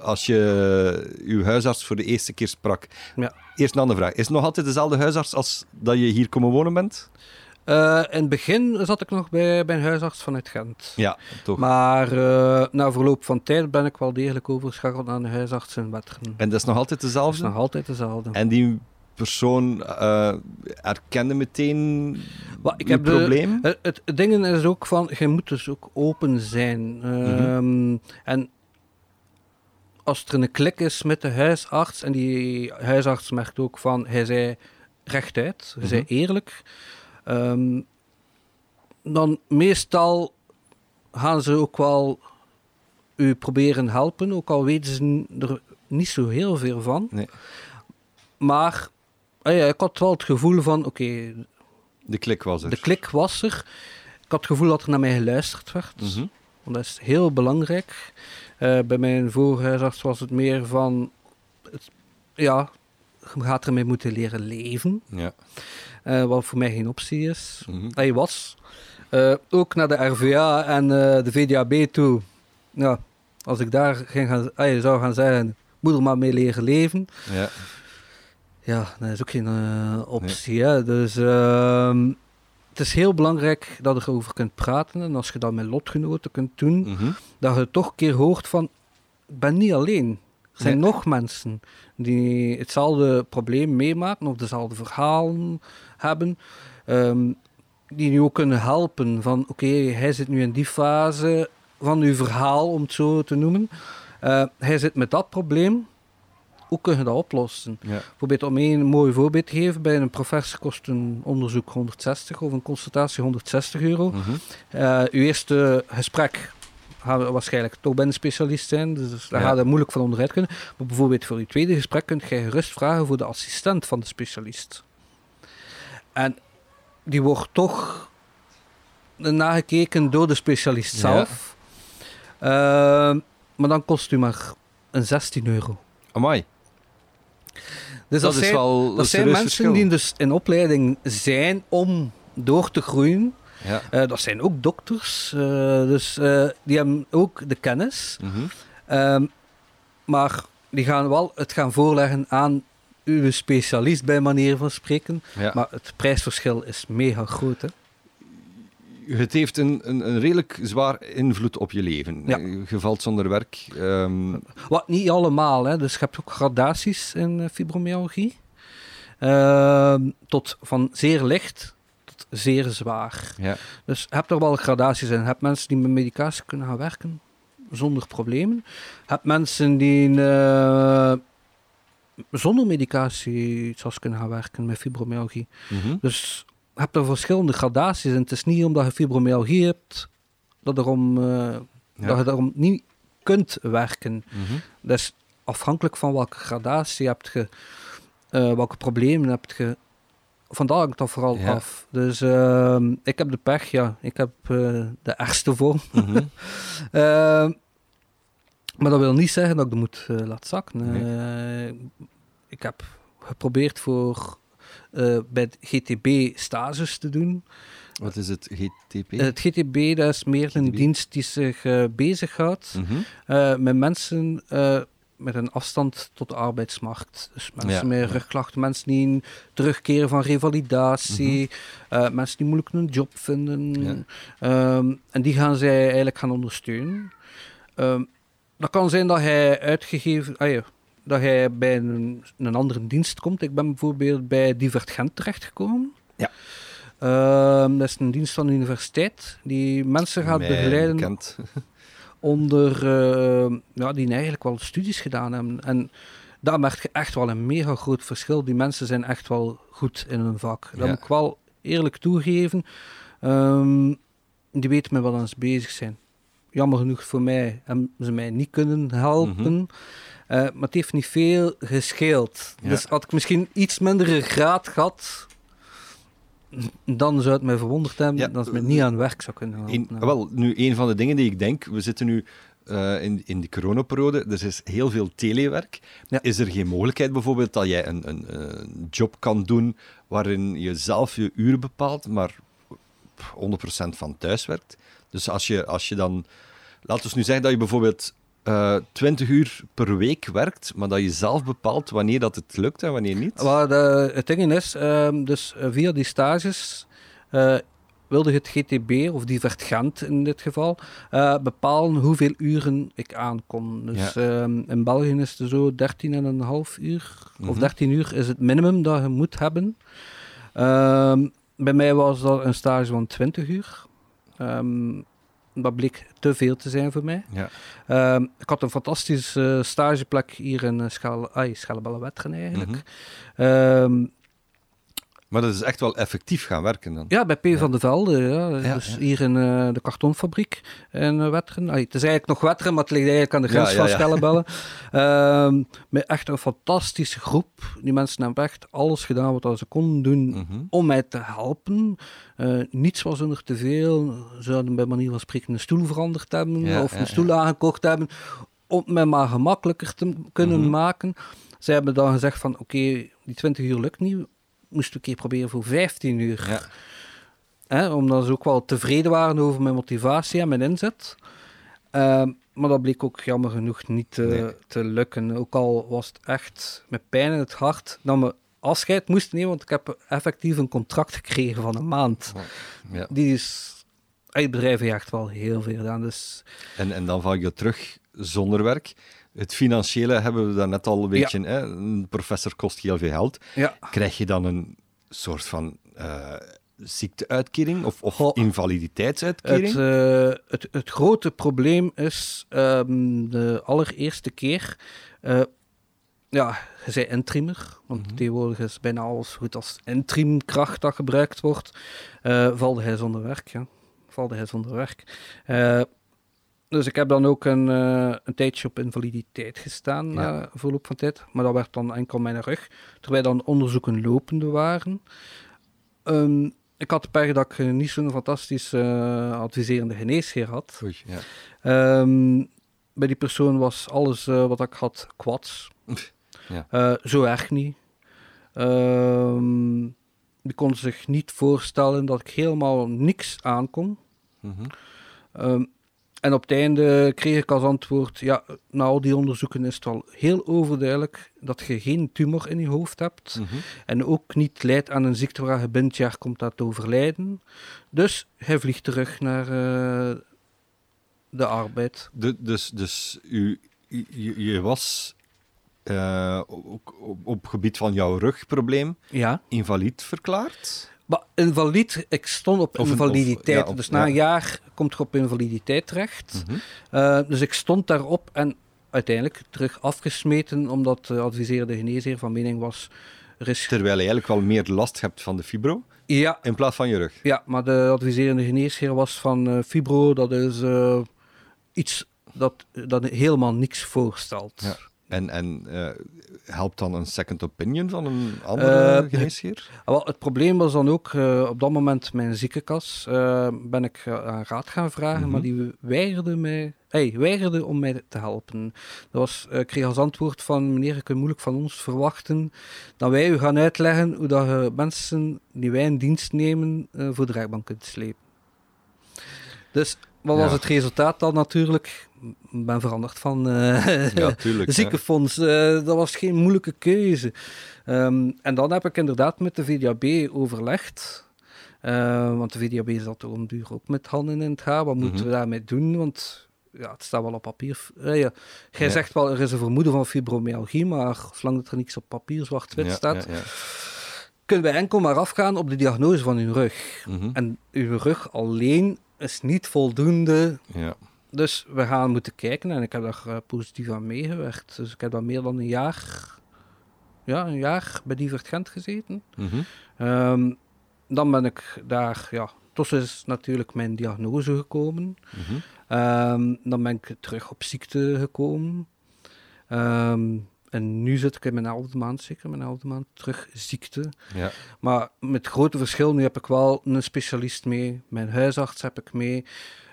Als je uw huisarts voor de eerste keer sprak. Ja. Eerst een andere vraag. Is het nog altijd dezelfde huisarts als dat je hier komen wonen bent? Eh, in het begin zat ik nog bij, bij een huisarts vanuit Gent. Ja, toch. Maar eh, na verloop van tijd ben ik wel degelijk overgeschakeld naar een huisarts in Wetteren. En dat is nog altijd Dat is dezelfde? nog altijd dezelfde. En die persoon eh, erkende meteen Wel, ik heb probleem? Het, het, het ding is ook van, je moet dus ook open zijn. Ehm, En als er een klik is met de huisarts, en die huisarts merkt ook van, hij zei rechtuit, hij zei Mhm. eerlijk, ehm, dan meestal gaan ze ook wel u proberen helpen, ook al weten ze er niet zo heel veel van. Nee. Maar ah ja, ik had wel het gevoel van, oké, De klik was er. de klik was er. Ik had het gevoel dat er naar mij geluisterd werd. Mhm. Want dat is heel belangrijk. Eh, bij mijn vorige huisarts was het meer van... Het, ja, je gaat ermee moeten leren leven. Ja. Eh, wat voor mij geen optie is. Mhm. Hij was. Eh, ook naar de RVA en eh, de VDAB toe. Ja, als ik daar ging gaan, ah, zou gaan zeggen... Moet er maar mee leren leven. ja. Ja, dat is ook geen optie. Hè? Dus ehm, het is heel belangrijk dat je erover kunt praten. En als je dat met lotgenoten kunt doen, Mhm. dat je toch een keer hoort van... Ik ben niet alleen. Er zijn Nee. nog mensen die hetzelfde probleem meemaken of dezelfde verhalen hebben. ehm, die je ook kunnen helpen. Van oké, hij zit nu in die fase van uw verhaal, om het zo te noemen. Eh, hij zit met dat probleem. Hoe kun je dat oplossen? Ja. Bijvoorbeeld om een mooi voorbeeld te geven, bij een professor kost een onderzoek 160 of een consultatie 160 euro. Eh, uw eerste gesprek gaat waarschijnlijk toch bij een specialist zijn, dus daar Ja. gaat het moeilijk van onderuit kunnen. Maar bijvoorbeeld voor uw tweede gesprek kunt je gerust vragen voor de assistent van de specialist. En die wordt toch nagekeken door de specialist Ja. zelf. Ehm, maar dan kost u maar een 16 euro. Amai. Dus dat, dat, is zijn, wel een dat zijn mensen verschil. die dus in opleiding zijn om door te groeien. Ja. Eh, dat zijn ook dokters, eh, dus eh, die hebben ook de kennis. Mhm. Ehm, maar die gaan wel het gaan voorleggen aan uw specialist, bij manier van spreken. Ja. Maar het prijsverschil is mega groot. Hè? Het heeft een, een, een redelijk zwaar invloed op je leven. Ja. Je valt zonder werk. ehm, Wat niet allemaal, hè? dus je hebt ook gradaties in eh, fibromyalgie. Ehm, tot van zeer licht tot zeer zwaar. ja. Dus je hebt er wel gradaties in. Je hebt mensen die met medicatie kunnen gaan werken zonder problemen. Je hebt mensen die eh, zonder medicatie zelfs kunnen gaan werken met fibromyalgie. Mhm. Dus je hebt er verschillende gradaties. En het is niet omdat je fibromyalgie hebt dat, erom, eh, Ja. dat je daarom niet kunt werken. Is afhankelijk van welke gradatie hebt je, eh, welke problemen hebt je. Vandaar hangt dat vooral Ja. af. Dus ehm, ik heb de pech, ja. Ik heb eh, de ergste vorm. Mhm. [laughs] Ehm, maar dat wil niet zeggen dat ik de moet eh, laten zakken. Nee. Eh, ik heb geprobeerd voor eh, bij het GTB stages te doen. Wat is het? Eh, het GTB dat is meer een GTB? dienst die zich eh bezighoudt Mhm. eh, met mensen eh, met een afstand tot de arbeidsmarkt. Dus mensen Ja, met ja. rugklachten, mensen die terugkeren van revalidatie, eh, mensen die moeilijk een job vinden. Mhm. Ja. Ehm, en die gaan zij eigenlijk gaan ondersteunen. Ehm, dat kan zijn dat hij uitgegeven... ah dat hij bij een, een andere dienst komt. Ik ben bijvoorbeeld bij Divergent terechtgekomen. Ja. Ehm, dat is een dienst van de universiteit die mensen gaat begeleiden [laughs] onder eh, ja, die eigenlijk wel studies gedaan hebben. En daar merk je echt wel een mega groot verschil. Die mensen zijn echt wel goed in hun vak. Dat Ja. moet ik wel eerlijk toegeven. Ehm, die weten met wat ze bezig zijn. Jammer genoeg voor mij hebben ze mij niet kunnen helpen. Eh, maar het heeft niet veel gescheeld. Ja. Dus had ik misschien iets mindere graad gehad, dan zou het mij verwonderd hebben Ja, dat ze me niet aan werk zou kunnen helpen. Wel, nu, een van de dingen die ik denk, we zitten nu eh, in, in die coronaperiode. Er is heel veel telewerk. Ja. Is er geen mogelijkheid bijvoorbeeld dat jij een, een, een job kan doen waarin je zelf je uren bepaalt, maar 100% van thuis werkt? Dus als je, als je dan... Laten we nu zeggen dat je bijvoorbeeld eh 20 uur per week werkt, maar dat je zelf bepaalt wanneer dat het lukt en wanneer niet. Waar de, het ding is, ehm, dus eh, via die stages eh, wilde het GTB, of Divert Gent in dit geval, eh, bepalen hoeveel uren ik aankom. Dus ehm, in België is het zo 13,5 uur, of Mhm. 13 uur is het minimum dat je moet hebben. Ehm, bij mij was dat een stage van 20 uur. Ehm, dat bleek te veel te zijn voor mij. Ja. Ehm, ik had een fantastische eh, stageplek hier in uh, Schale, ai, eigenlijk. Ehm, Maar dat is echt wel effectief gaan werken dan. ja, bij P. van de Velde. Ja. Ja, dus ja. hier in eh, de kartonfabriek in uh, Wetteren. Het is eigenlijk nog Wetteren, maar het ligt eigenlijk aan de grens van ja. Schalebellen. [laughs] Ehm, met echt een fantastische groep. Die mensen hebben echt alles gedaan wat ze konden doen Mhm. om mij te helpen. Eh, niets was er te veel. Ze zouden bij manier van spreken een stoel veranderd hebben of een stoel aangekocht hebben om het mij maar gemakkelijker te kunnen Mhm. maken. Ze hebben dan gezegd van oké, die 20 uur lukt niet. Moesten we een keer proberen voor 15 uur. Ja. Hè, omdat ze ook wel tevreden waren over mijn motivatie en mijn inzet. Ehm, maar dat bleek ook jammer genoeg niet te, Nee. te lukken. Ook al was het echt met pijn in het hart dat we afscheid moesten nemen, want ik heb effectief een contract gekregen van een maand. Ja. Die is... Het bedrijf echt wel heel veel gedaan. Dus En, en dan val je terug zonder werk. Het financiële hebben we daarnet al een beetje. Hè? Een professor kost heel veel geld. ja, Krijg je dan een soort van eh, ziekteuitkering of, invaliditeitsuitkering? het, eh, het, het grote probleem is ehm, de allereerste keer... eh, ja, je zei intrimmer, want Mhm. tegenwoordig is bijna alles goed als intrimkracht dat gebruikt wordt. valde hij zonder werk, ja. Valde hij zonder werk. Dus ik heb dan ook een, eh, een tijdje op invaliditeit gestaan Ja. na verloop van tijd. Maar dat werd dan enkel mijn rug. Terwijl dan onderzoeken lopende waren. Ehm, ik had de pech dat ik niet zo'n fantastisch eh, adviserende geneesheer had. Oei, ja. Ehm, bij die persoon was alles eh, wat ik had kwads. Ja. Zo erg niet. Ehm, die kon zich niet voorstellen dat ik helemaal niks aankon. Mhm. Ehm, en op het einde kreeg ik als antwoord: ja, na al die onderzoeken is het wel heel overduidelijk dat je geen tumor in je hoofd hebt. Mhm. En ook niet leidt aan een ziekte waar je binnen het jaar komt dat te overlijden. Dus hij vliegt terug naar eh, de arbeid. De- dus dus u, je, je was op, op gebied van jouw rugprobleem Ja. invalid verklaard. Maar invalid, ik stond op Of invaliditeit. of- ja, of- dus na een jaar komt je op invaliditeit terecht. Mhm. Eh, dus ik stond daarop en uiteindelijk terug afgesmeten, omdat de adviserende geneesheer van mening was... Er is... Terwijl je eigenlijk wel meer last hebt van de fibro Ja, in plaats van je rug. ja, maar de adviserende geneesheer was van eh, fibro, dat is eh, iets dat, dat helemaal niks voorstelt. Ja. En, en eh, helpt dan een second opinion van een andere Eh, geneesheer? Ah, Wel, het probleem was dan ook eh, op dat moment mijn ziekenkas. ben ik aan raad gaan vragen, Mhm. maar die weigerde, mij, hey, weigerde om mij te helpen. Dat was, ik kreeg als antwoord van meneer, je kunt moeilijk van ons verwachten dat wij u gaan uitleggen hoe dat je mensen die wij in dienst nemen voor de rechtbank kunt slepen. Dus wat was Ja. het resultaat dan natuurlijk? Ik ben veranderd van eh, [laughs] Ja, tuurlijk. ziekenfonds. eh, dat was geen moeilijke keuze. Ehm, en dan heb ik inderdaad met de VDAB overlegd. Eh, want de VDAB zat om duur ook met handen in het haar. Wat moeten Mhm. we daarmee doen? Want ja, het staat wel op papier. Ja. Jij Ja. zegt wel, er is een vermoeden van fibromyalgie, maar zolang dat er niks op papier zwart-wit Ja, staat, kunnen wij enkel maar afgaan op de diagnose van uw rug. Mhm. En uw rug alleen is niet voldoende ja. dus we gaan moeten kijken en ik heb daar eh, positief aan meegewerkt. Dus ik heb daar meer dan een jaar, ja, een jaar bij Divert Gent gezeten. Mhm. Ehm, dan ben ik daar, ja, tussen is natuurlijk mijn diagnose gekomen. Mhm. Ehm, dan ben ik terug op ziekte gekomen. Ehm, en nu zit ik in mijn elfde maand, zeker mijn elfde maand, terug ziekte. ja. Maar met grote verschil, nu heb ik wel een specialist mee, mijn huisarts heb ik mee.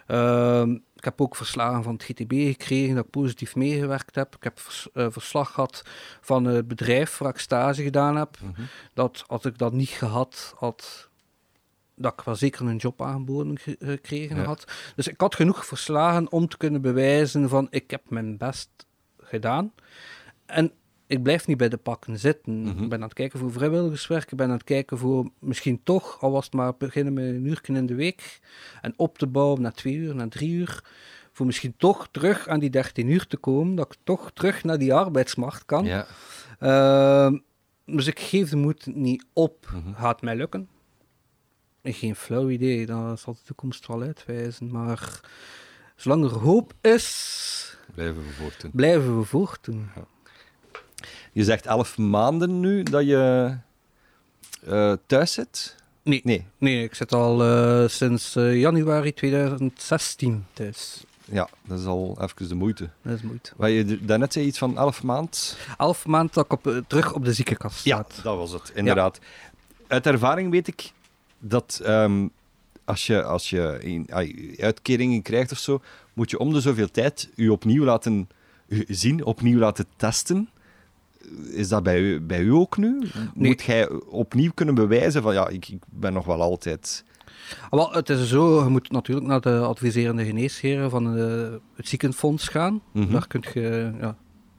Ehm, ik heb ook verslagen van het GTB gekregen dat ik positief meegewerkt heb. Ik heb vers- eh, verslag gehad van het bedrijf waar ik stage gedaan heb. Mhm. Dat als ik dat niet gehad had, dat ik wel zeker een job aangeboden ge- gekregen Ja. had. Dus ik had genoeg verslagen om te kunnen bewijzen van ik heb mijn best gedaan. En ik blijf niet bij de pakken zitten. Mhm. Ik ben aan het kijken voor vrijwilligerswerk. Ik ben aan het kijken voor misschien toch, al was het maar beginnen met een uur in de week. En op te bouwen naar twee uur, naar drie uur. Voor misschien toch terug aan die 13 uur te komen. Dat ik toch terug naar die arbeidsmarkt kan. Ja. Ehm, dus ik geef de moed niet op. Mhm. Gaat mij lukken? Geen flauw idee, dat zal de toekomst wel uitwijzen. Maar zolang er hoop is, Blijven we voortdoen. blijven we voortdoen. Je zegt elf maanden nu dat je eh, thuis zit? Nee, Nee. nee ik zit al eh, sinds eh, januari 2016 thuis. Ja, dat is al even de moeite. Dat is moeite. Waar je daarnet zei iets van elf maand. Elf maanden dat ik op, terug op de ziekenkast Ja, sta. dat was het, inderdaad. Uit ervaring weet ik dat ehm, als je, als je een, uitkeringen krijgt of zo, moet je om de zoveel tijd je opnieuw laten zien, opnieuw laten testen. Is dat bij u, bij u ook nu? Nee. Moet jij opnieuw kunnen bewijzen van ja, ik, ik ben nog wel altijd. Ah, Wel, het is zo, je moet natuurlijk naar de adviserende geneesheren van eh, het ziekenfonds gaan. Mhm. Daar kun je, ja,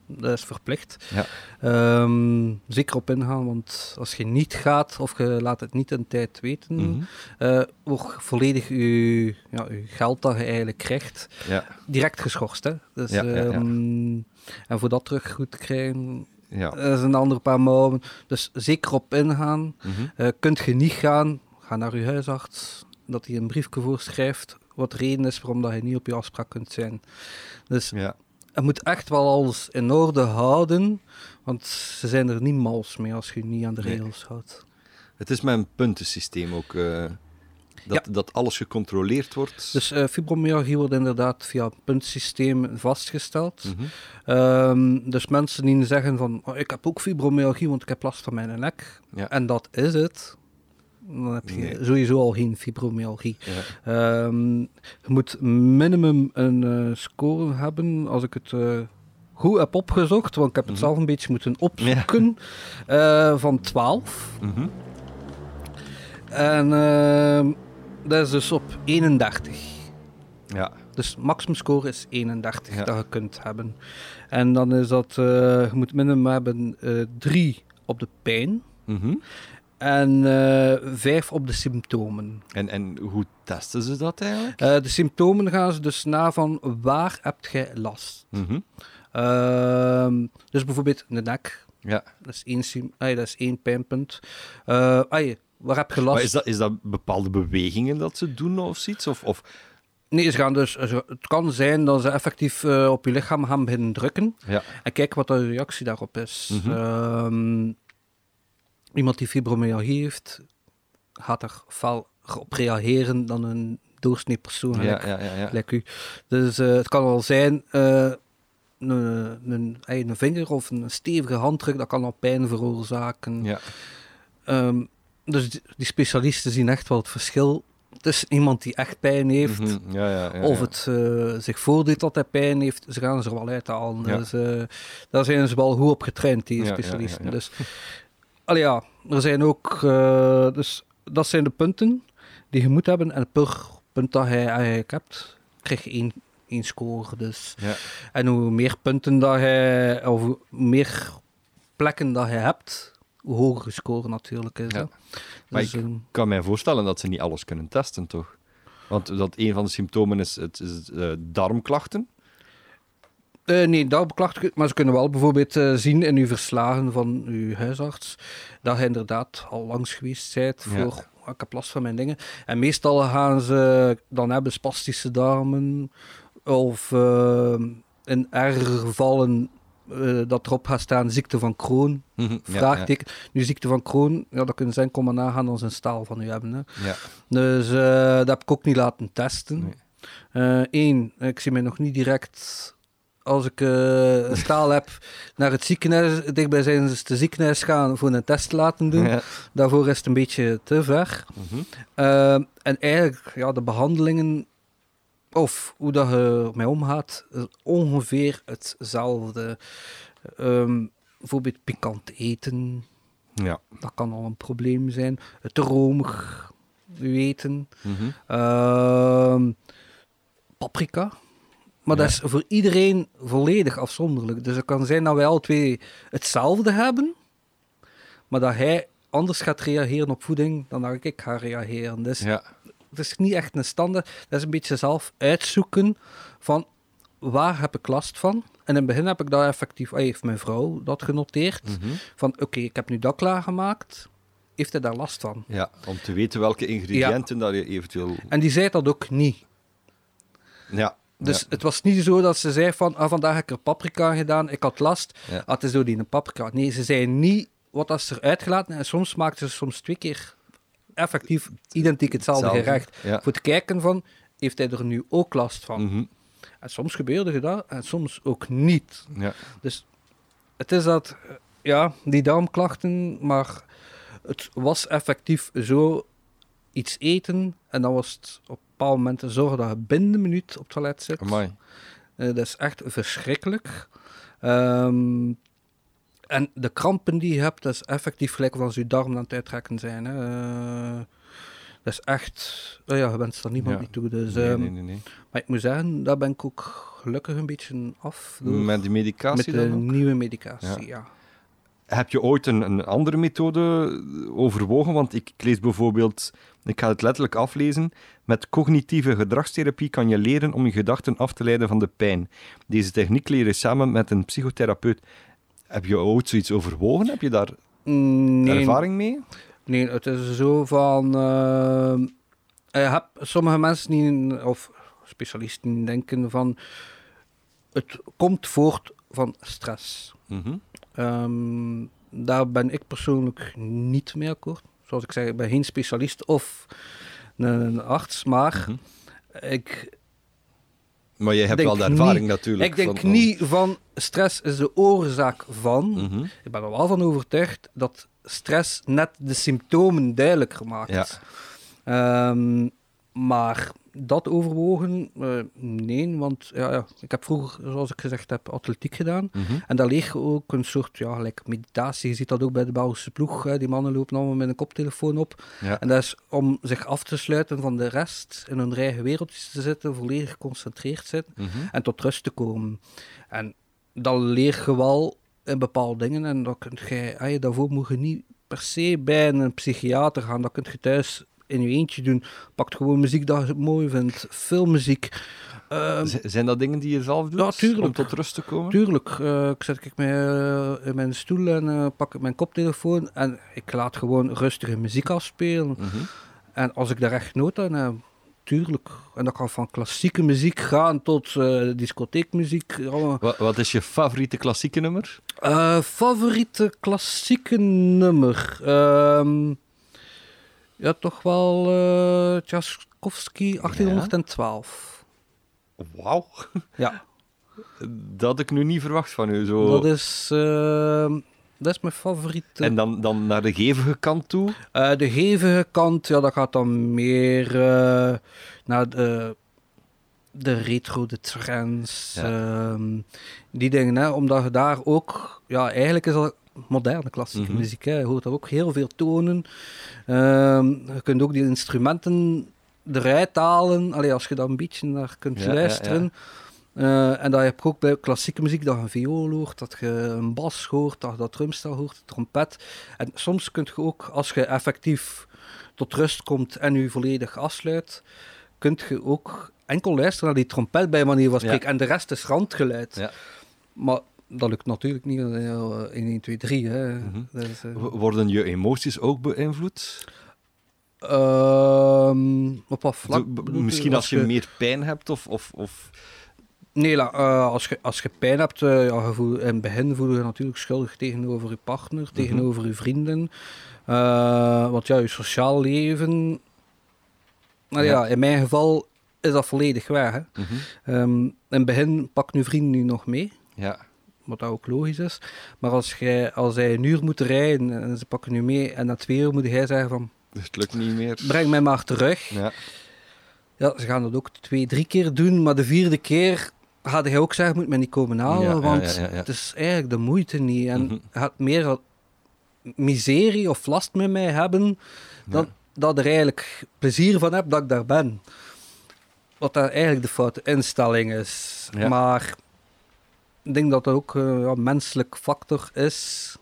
dat is verplicht. Ja. Ehm, zeker op ingaan, want als je niet gaat of je laat het niet in tijd weten, Mhm. eh, wordt volledig je, ja, je geld dat je eigenlijk krijgt Ja, direct geschorst. Hè? Dus, ehm, En voor dat terug goed te krijgen, ja. dat is een andere paar mouwen. Dus zeker op ingaan. Eh, kunt je niet gaan, ga naar je huisarts, dat hij een briefje voorschrijft wat de reden is waarom dat je niet op je afspraak kunt zijn. Dus ja. je moet echt wel alles in orde houden, want ze zijn er niet mals mee als je je niet aan de Nee. regels houdt. Het is mijn puntensysteem ook. eh, dat, dat alles gecontroleerd wordt. Dus eh, fibromyalgie wordt inderdaad via een puntsysteem vastgesteld. Mhm. Ehm, dus mensen die zeggen van, oh, ik heb ook fibromyalgie, want ik heb last van mijn nek. Ja. En dat is het. Dan heb je Nee. sowieso al geen fibromyalgie. Ja. Ehm, je moet minimum een eh, score hebben, als ik het eh, goed heb opgezocht, want ik heb het Mhm. zelf een beetje moeten opzoeken, van 12. Mhm. En ehm, dat is dus op 31. ja. Dus maximum score is 31 Ja. dat je kunt hebben. En dan is dat, eh, je moet minimum hebben 3 op de pijn Mhm. en eh 5 op de symptomen. En, en hoe testen ze dat eigenlijk? Eh, de symptomen gaan ze dus na van waar heb jij last. Mhm. Ehm, dus bijvoorbeeld de nek, Ja. dat is één, ja, dat is één pijnpunt. Eh, ja, waar heb je last? Maar is dat, is dat bepaalde bewegingen dat ze doen of zoiets? Of, of... Nee, ze gaan dus, het kan zijn dat ze effectief eh, op je lichaam gaan beginnen drukken. Ja. En kijk wat de reactie daarop is. Mhm. Ehm, iemand die fibromyalgie heeft, gaat er fel op reageren dan een doorsnee persoon Ja, ja, ja, u. Dus eh, het kan wel zijn, eh, een, een, een vinger of een stevige handdruk, dat kan al pijn veroorzaken. ja. Ehm, dus die, specialisten zien echt wel het verschil tussen iemand die echt pijn heeft Mhm. ja, ja, ja, of het eh, zich voordoet dat hij pijn heeft, ze gaan ze er wel uithalen. Ja. Dus, eh, daar zijn ze wel goed op getraind, die specialisten. Dus, allee, ja, er zijn ook... eh, dus dat zijn de punten die je moet hebben. En per punt dat je eigenlijk hebt, krijg je één, één score. Dus. En hoe meer punten dat je... Of hoe meer plekken dat je hebt, hoe hoger je score natuurlijk is. Ja. hè. Maar Dus, ik- ehm, kan mij voorstellen dat ze niet alles kunnen testen, toch? Want dat een van de symptomen is, het, is eh, darmklachten. Eh, nee, darmklachten, maar ze kunnen wel bijvoorbeeld eh, zien in uw verslagen van uw huisarts dat je inderdaad al langs geweest bent Ja. voor "Ah, ik heb last van mijn dingen. En meestal gaan ze dan hebben spastische darmen of eh, in erger gevallen eh, dat erop gaat staan ziekte van Crohn. Mhm, ja, Vraagteken. Nu, ziekte van Crohn, ja, dat kunnen zijn, kom maar nagaan als een staal van u hebben. Hè. Ja, Dus eh, dat heb ik ook niet laten testen. Nee. Eén, ik zie mij nog niet direct als ik eh, een staal heb naar het ziekenhuis, dichtbijzijnde ziekenhuis gaan voor een test te laten doen. Ja. Daarvoor is het een beetje te ver. Mhm. Eh, en eigenlijk, ja, de behandelingen of hoe dat je ermee omgaat, ongeveer hetzelfde. Ehm, bijvoorbeeld pikant eten, Ja. dat kan al een probleem zijn. Het romig eten. Mhm. Ehm, paprika. Maar Ja. dat is voor iedereen volledig afzonderlijk. Dus het kan zijn dat wij alle twee hetzelfde hebben, maar dat hij anders gaat reageren op voeding dan dat ik ga reageren. Dus Ja. Het is niet echt een standaard. Dat is een beetje zelf uitzoeken van waar heb ik last van. En in het begin heb ik dat effectief, ah, heeft mijn vrouw dat genoteerd. Mhm. Van oké, ik heb nu dat klaargemaakt. Heeft hij daar last van? ja. Om te weten welke ingrediënten dat je eventueel... En die zei dat ook niet. Ja. Dus het was niet zo dat ze zei van, ah, vandaag heb ik er paprika gedaan, ik had last. Ja. Ah, het is door die een paprika. Nee, ze zei niet wat dat ze eruit gelaten. En soms maakten ze soms twee keer effectief identiek hetzelfde Hetzelfde, gerecht. ja. Voor te kijken van, heeft hij er nu ook last van? Mhm. En soms gebeurde dat en soms ook niet. Ja. Dus het is dat, eh, ja, die darmklachten, maar het was effectief zo iets eten en dan was het op een bepaald moment zorgen dat je binnen een minuut op het toilet zit. Amai. Eh, dat is echt verschrikkelijk. Ehm, en de krampen die je hebt, dat is effectief gelijk als je darmen aan het uittrekken zijn. Hè. Eh, dat is echt, oh ja, je wenst er niemand Ja. niet toe. Dus, Nee, ehm, nee, nee, nee. Maar ik moet zeggen, daar ben ik ook gelukkig een beetje af. door- Met die medicatie met de dan nieuwe medicatie, Ja. ja. Heb je ooit een, een andere methode overwogen? Want ik, ik lees bijvoorbeeld, ik ga het letterlijk aflezen. Met cognitieve gedragstherapie kan je leren om je gedachten af te leiden van de pijn. Deze techniek leer je samen met een psychotherapeut. Heb je ooit zoiets overwogen? Heb je daar Mm, Nee, ervaring mee? nee, het is zo van... je hebt sommige mensen die, of specialisten denken van... Het komt voort van stress. Mhm. Ehm, daar ben ik persoonlijk niet mee akkoord. Zoals ik zeg, ik ben geen specialist of een, een arts, maar Mhm. ik, Maar je hebt denk wel de ervaring niet- natuurlijk. ik denk van- niet van stress is de oorzaak van. Mhm. Ik ben er wel van overtuigd dat stress net de symptomen duidelijker maakt. Ja. Ehm, maar dat overwogen, eh, nee, want ja, ja, ik heb vroeger, zoals ik gezegd heb, atletiek gedaan. Mhm. En daar leer je ook een soort, ja, gelijk meditatie. Je ziet dat ook bij de Belgische ploeg. Hè. Die mannen lopen allemaal met een koptelefoon op. Ja. En dat is om zich af te sluiten van de rest, in hun eigen wereldjes te zitten, volledig geconcentreerd zitten Mhm. en tot rust te komen. En dan leer je wel in bepaalde dingen en dan kun je, ah, daarvoor moet je niet per se bij een psychiater gaan. Dat kun je thuis in je eentje doen. Pak gewoon muziek dat je mooi vindt, filmmuziek. Z- Zijn dat dingen die je zelf doet Ja, tuurlijk. om tot rust te komen? Tuurlijk, eh, ik zet ik mij eh, in mijn stoel en eh, pak ik mijn koptelefoon en ik laat gewoon rustige muziek afspelen. Mhm. En als ik daar echt nood aan heb, tuurlijk. En dat kan van klassieke muziek gaan tot discotheekmuziek. Wat, wat is je favoriete klassieke nummer? Favoriete klassieke nummer? Ehm, ja, toch wel eh Tchaikovsky 1812. Wauw. Ja, [laughs] Dat had ik nu niet verwacht van u. Zo. dat is, ehm, dat is mijn favoriete. En dan, dan naar de gevige kant toe? Eh, de hevige kant, ja, dat gaat dan meer eh, naar de, de retro, de trends, Ja. ehm, die dingen. Hè, omdat je daar ook, ja, eigenlijk is dat moderne klassieke Mhm. muziek. Hè. Je hoort daar ook heel veel tonen. Ehm, je kunt ook die instrumenten eruit halen, allee, als je daar een beetje naar kunt Ja, ja, luisteren. Eh, en dat heb je ook bij klassieke muziek, dat je een viool hoort, dat je een bas hoort, dat je dat drumstel hoort, een trompet. En soms kun je ook, als je effectief tot rust komt en je volledig afsluit, kunt je ook enkel luisteren naar die trompet bij manier van spreken. En de rest is randgeluid. Ja. Maar dat lukt natuurlijk niet in eh, in 1, 2, 3. Hè. Mhm. Dat is, eh, Worden je emoties ook beïnvloed? ehm, op wat vlak? Misschien als je meer pijn hebt of... of, of... Nee, la, eh, als, je, als je pijn hebt, ja, je voel, in het begin voel je je natuurlijk schuldig tegenover je partner, Mhm. tegenover je vrienden. Want ja, je sociaal leven, nou ja. Ja. in mijn geval is dat volledig weg. Hè. Ehm, in het begin pak nu vrienden nu nog mee, Ja. Wat dat ook logisch is. Maar als, jij, als hij een uur moet rijden en ze pakken nu mee en na twee uur moet hij zeggen van, het lukt niet meer. breng mij maar terug. Ja. Ja, ze gaan dat ook twee, drie keer doen, maar de vierde keer had hij ook zeggen, moet men niet komen halen, Ja, want ja, het is eigenlijk de moeite niet. En je gaat meer miserie of last met mij hebben, dan dat er eigenlijk plezier van heb dat ik daar ben. Wat daar eigenlijk de foute instelling is. Maar ik denk dat dat ook eh, ja, een menselijk factor is,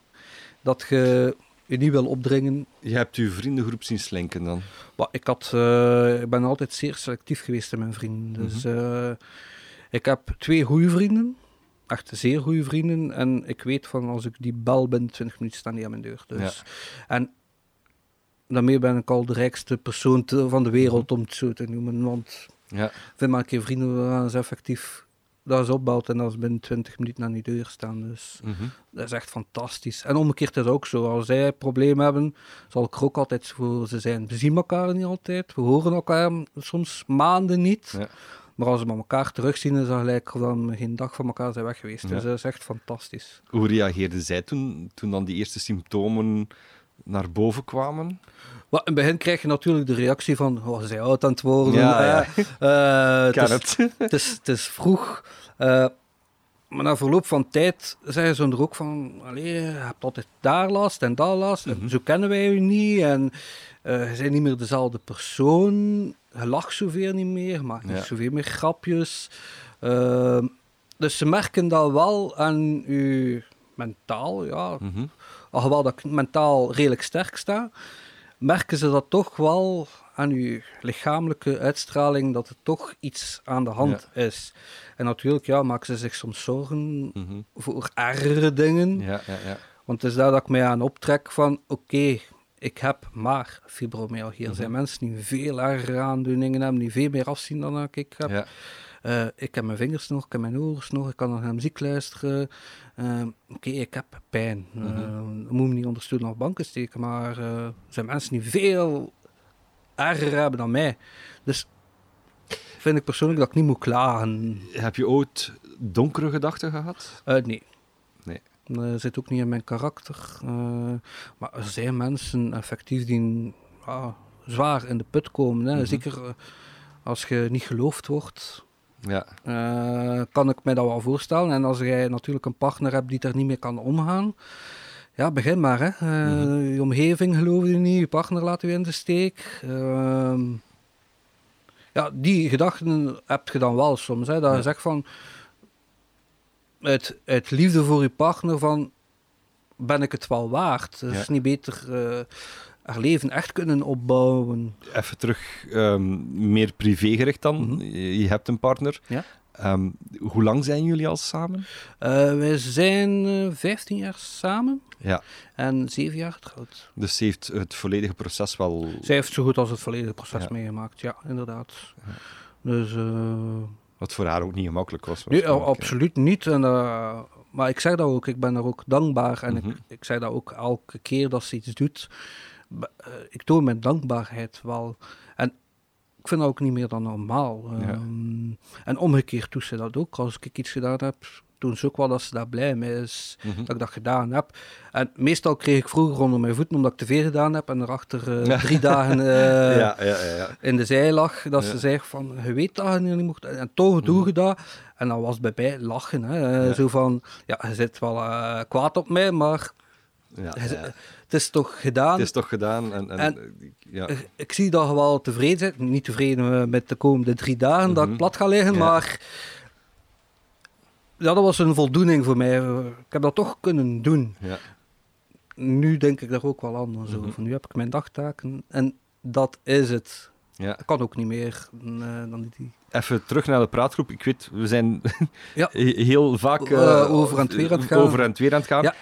dat je je niet wil opdringen Je hebt uw vriendengroep zien slinken dan. maar ik, had, eh, ik ben altijd zeer selectief geweest in mijn vrienden. Dus eh, ik heb twee goede vrienden. Echt zeer goede vrienden. En ik weet van als ik die bel binnen 20 minuten staan die aan mijn deur. Dus. En daarmee ben ik al de rijkste persoon te- van de wereld, om het zo te noemen. Want Ja. vind maar een keer vrienden ze effectief dat ze opbouwt en dat ze binnen 20 minuten aan die deur staan. Dus Mhm. dat is echt fantastisch. En omgekeerd is het ook zo. Als zij problemen hebben, zal ik er ook altijd voor ze zijn. We zien elkaar niet altijd. We horen elkaar soms maanden niet. Ja. Maar als we elkaar terugzien, is dat gelijk we geen dag van elkaar zijn weg geweest. Ja. Dus dat is echt fantastisch. Hoe reageerde zij toen, toen dan die eerste symptomen naar boven kwamen? Maar in het begin krijg je natuurlijk de reactie van, oh, ze zijn oud aan het worden. Ja, ja. Ken het, is, het. [laughs] het, is, het is vroeg. eh, maar na verloop van tijd zeggen ze er ook van, allee, je hebt altijd daar last en daar last. en Mhm. zo kennen wij u niet. En eh, je bent niet meer dezelfde persoon. Je lacht zoveel niet meer, maakt niet Ja. zoveel meer grapjes. Dus ze merken dat wel aan je mentaal, ja, Mhm. Alhoewel dat ik mentaal redelijk sterk sta, merken ze dat toch wel aan uw lichamelijke uitstraling dat er toch iets aan de hand is. En natuurlijk ja, maken ze zich soms zorgen Mhm. voor ergere dingen. Ja, ja, ja. Want het is daar dat ik mij aan optrek van, oké, ik heb maar fibromyalgie. Er zijn Mhm. mensen die veel ergere aandoeningen hebben, die veel meer afzien dan ik heb. Eh, ik heb mijn vingers nog, ik heb mijn oren nog, ik kan nog naar muziek luisteren. Eh, Oké, ik heb pijn. Eh, ik moet me niet onder stoelen of banken steken, maar eh, er zijn mensen die veel erger hebben dan mij. Dus vind ik persoonlijk dat ik niet moet klagen. Heb je ooit donkere gedachten gehad? Eh, nee. Nee. Dat zit ook niet in mijn karakter. Eh, maar er zijn mensen effectief die ja, zwaar in de put komen. Hè. Mhm. Zeker eh, als je niet geloofd wordt. Ja. Eh, kan ik me dat wel voorstellen. En als jij natuurlijk een partner hebt die er niet mee kan omgaan, ja, begin maar. Hè. Eh, Mhm. Je omgeving gelooft je niet, je partner laat je in de steek. Ehm, ja, die gedachten heb je dan wel soms. Hè, dat Ja. je zegt van, uit, uit liefde voor je partner van, ben ik het wel waard? Ja. is niet beter eh haar leven echt kunnen opbouwen. Even terug, ehm, meer privégericht dan. Mhm. Je je hebt een partner. Ja. Ehm, hoe lang zijn jullie al samen? Eh, wij zijn eh 15 jaar samen Ja. en 7 jaar getrouwd. Dus ze heeft het volledige proces wel... Zij heeft zo goed als het volledige proces Ja. meegemaakt, ja, inderdaad. Dus, eh, Wat voor haar ook niet gemakkelijk was. nee, absoluut niet. En, eh, maar ik zeg dat ook, ik ben er ook dankbaar. En Mhm. ik, ik zeg dat ook elke keer dat ze iets doet. Eh, ik toon mijn dankbaarheid wel. En ik vind dat ook niet meer dan normaal. Ja. Ehm, en omgekeerd doet ze dat ook. Als ik iets gedaan heb, doen ze ook wel dat ze daar blij mee is. Mhm. dat ik dat gedaan heb. En meestal kreeg ik vroeger onder mijn voeten omdat ik te veel gedaan heb en erachter eh, drie dagen [laughs] eh, ja, ja, in de zij lag. Dat ze zei van, je weet dat je niet mocht. En toch doe Mhm. je dat. En dan was het bij mij lachen. Hè. Zo van, ja, je zit wel kwaad op mij, maar ja, het is toch gedaan. Het is toch gedaan. En, en, En- ja. Ik- Ik zie dat je wel tevreden bent. Niet tevreden met de komende drie dagen dat Mhm. ik plat ga liggen, Ja. maar ja, dat was een voldoening voor mij. Ik heb dat toch kunnen doen. ja. nu denk ik daar ook wel anders Mhm. over. Nu heb ik mijn dagtaken en dat is het. ja. Ik kan ook niet meer eh, dan die. Even terug naar de praatgroep. Ik weet, we zijn [laughs] Ja. heel vaak Eh, over en het weer aan het gaan. Over en het weer aan het gaan. Ja.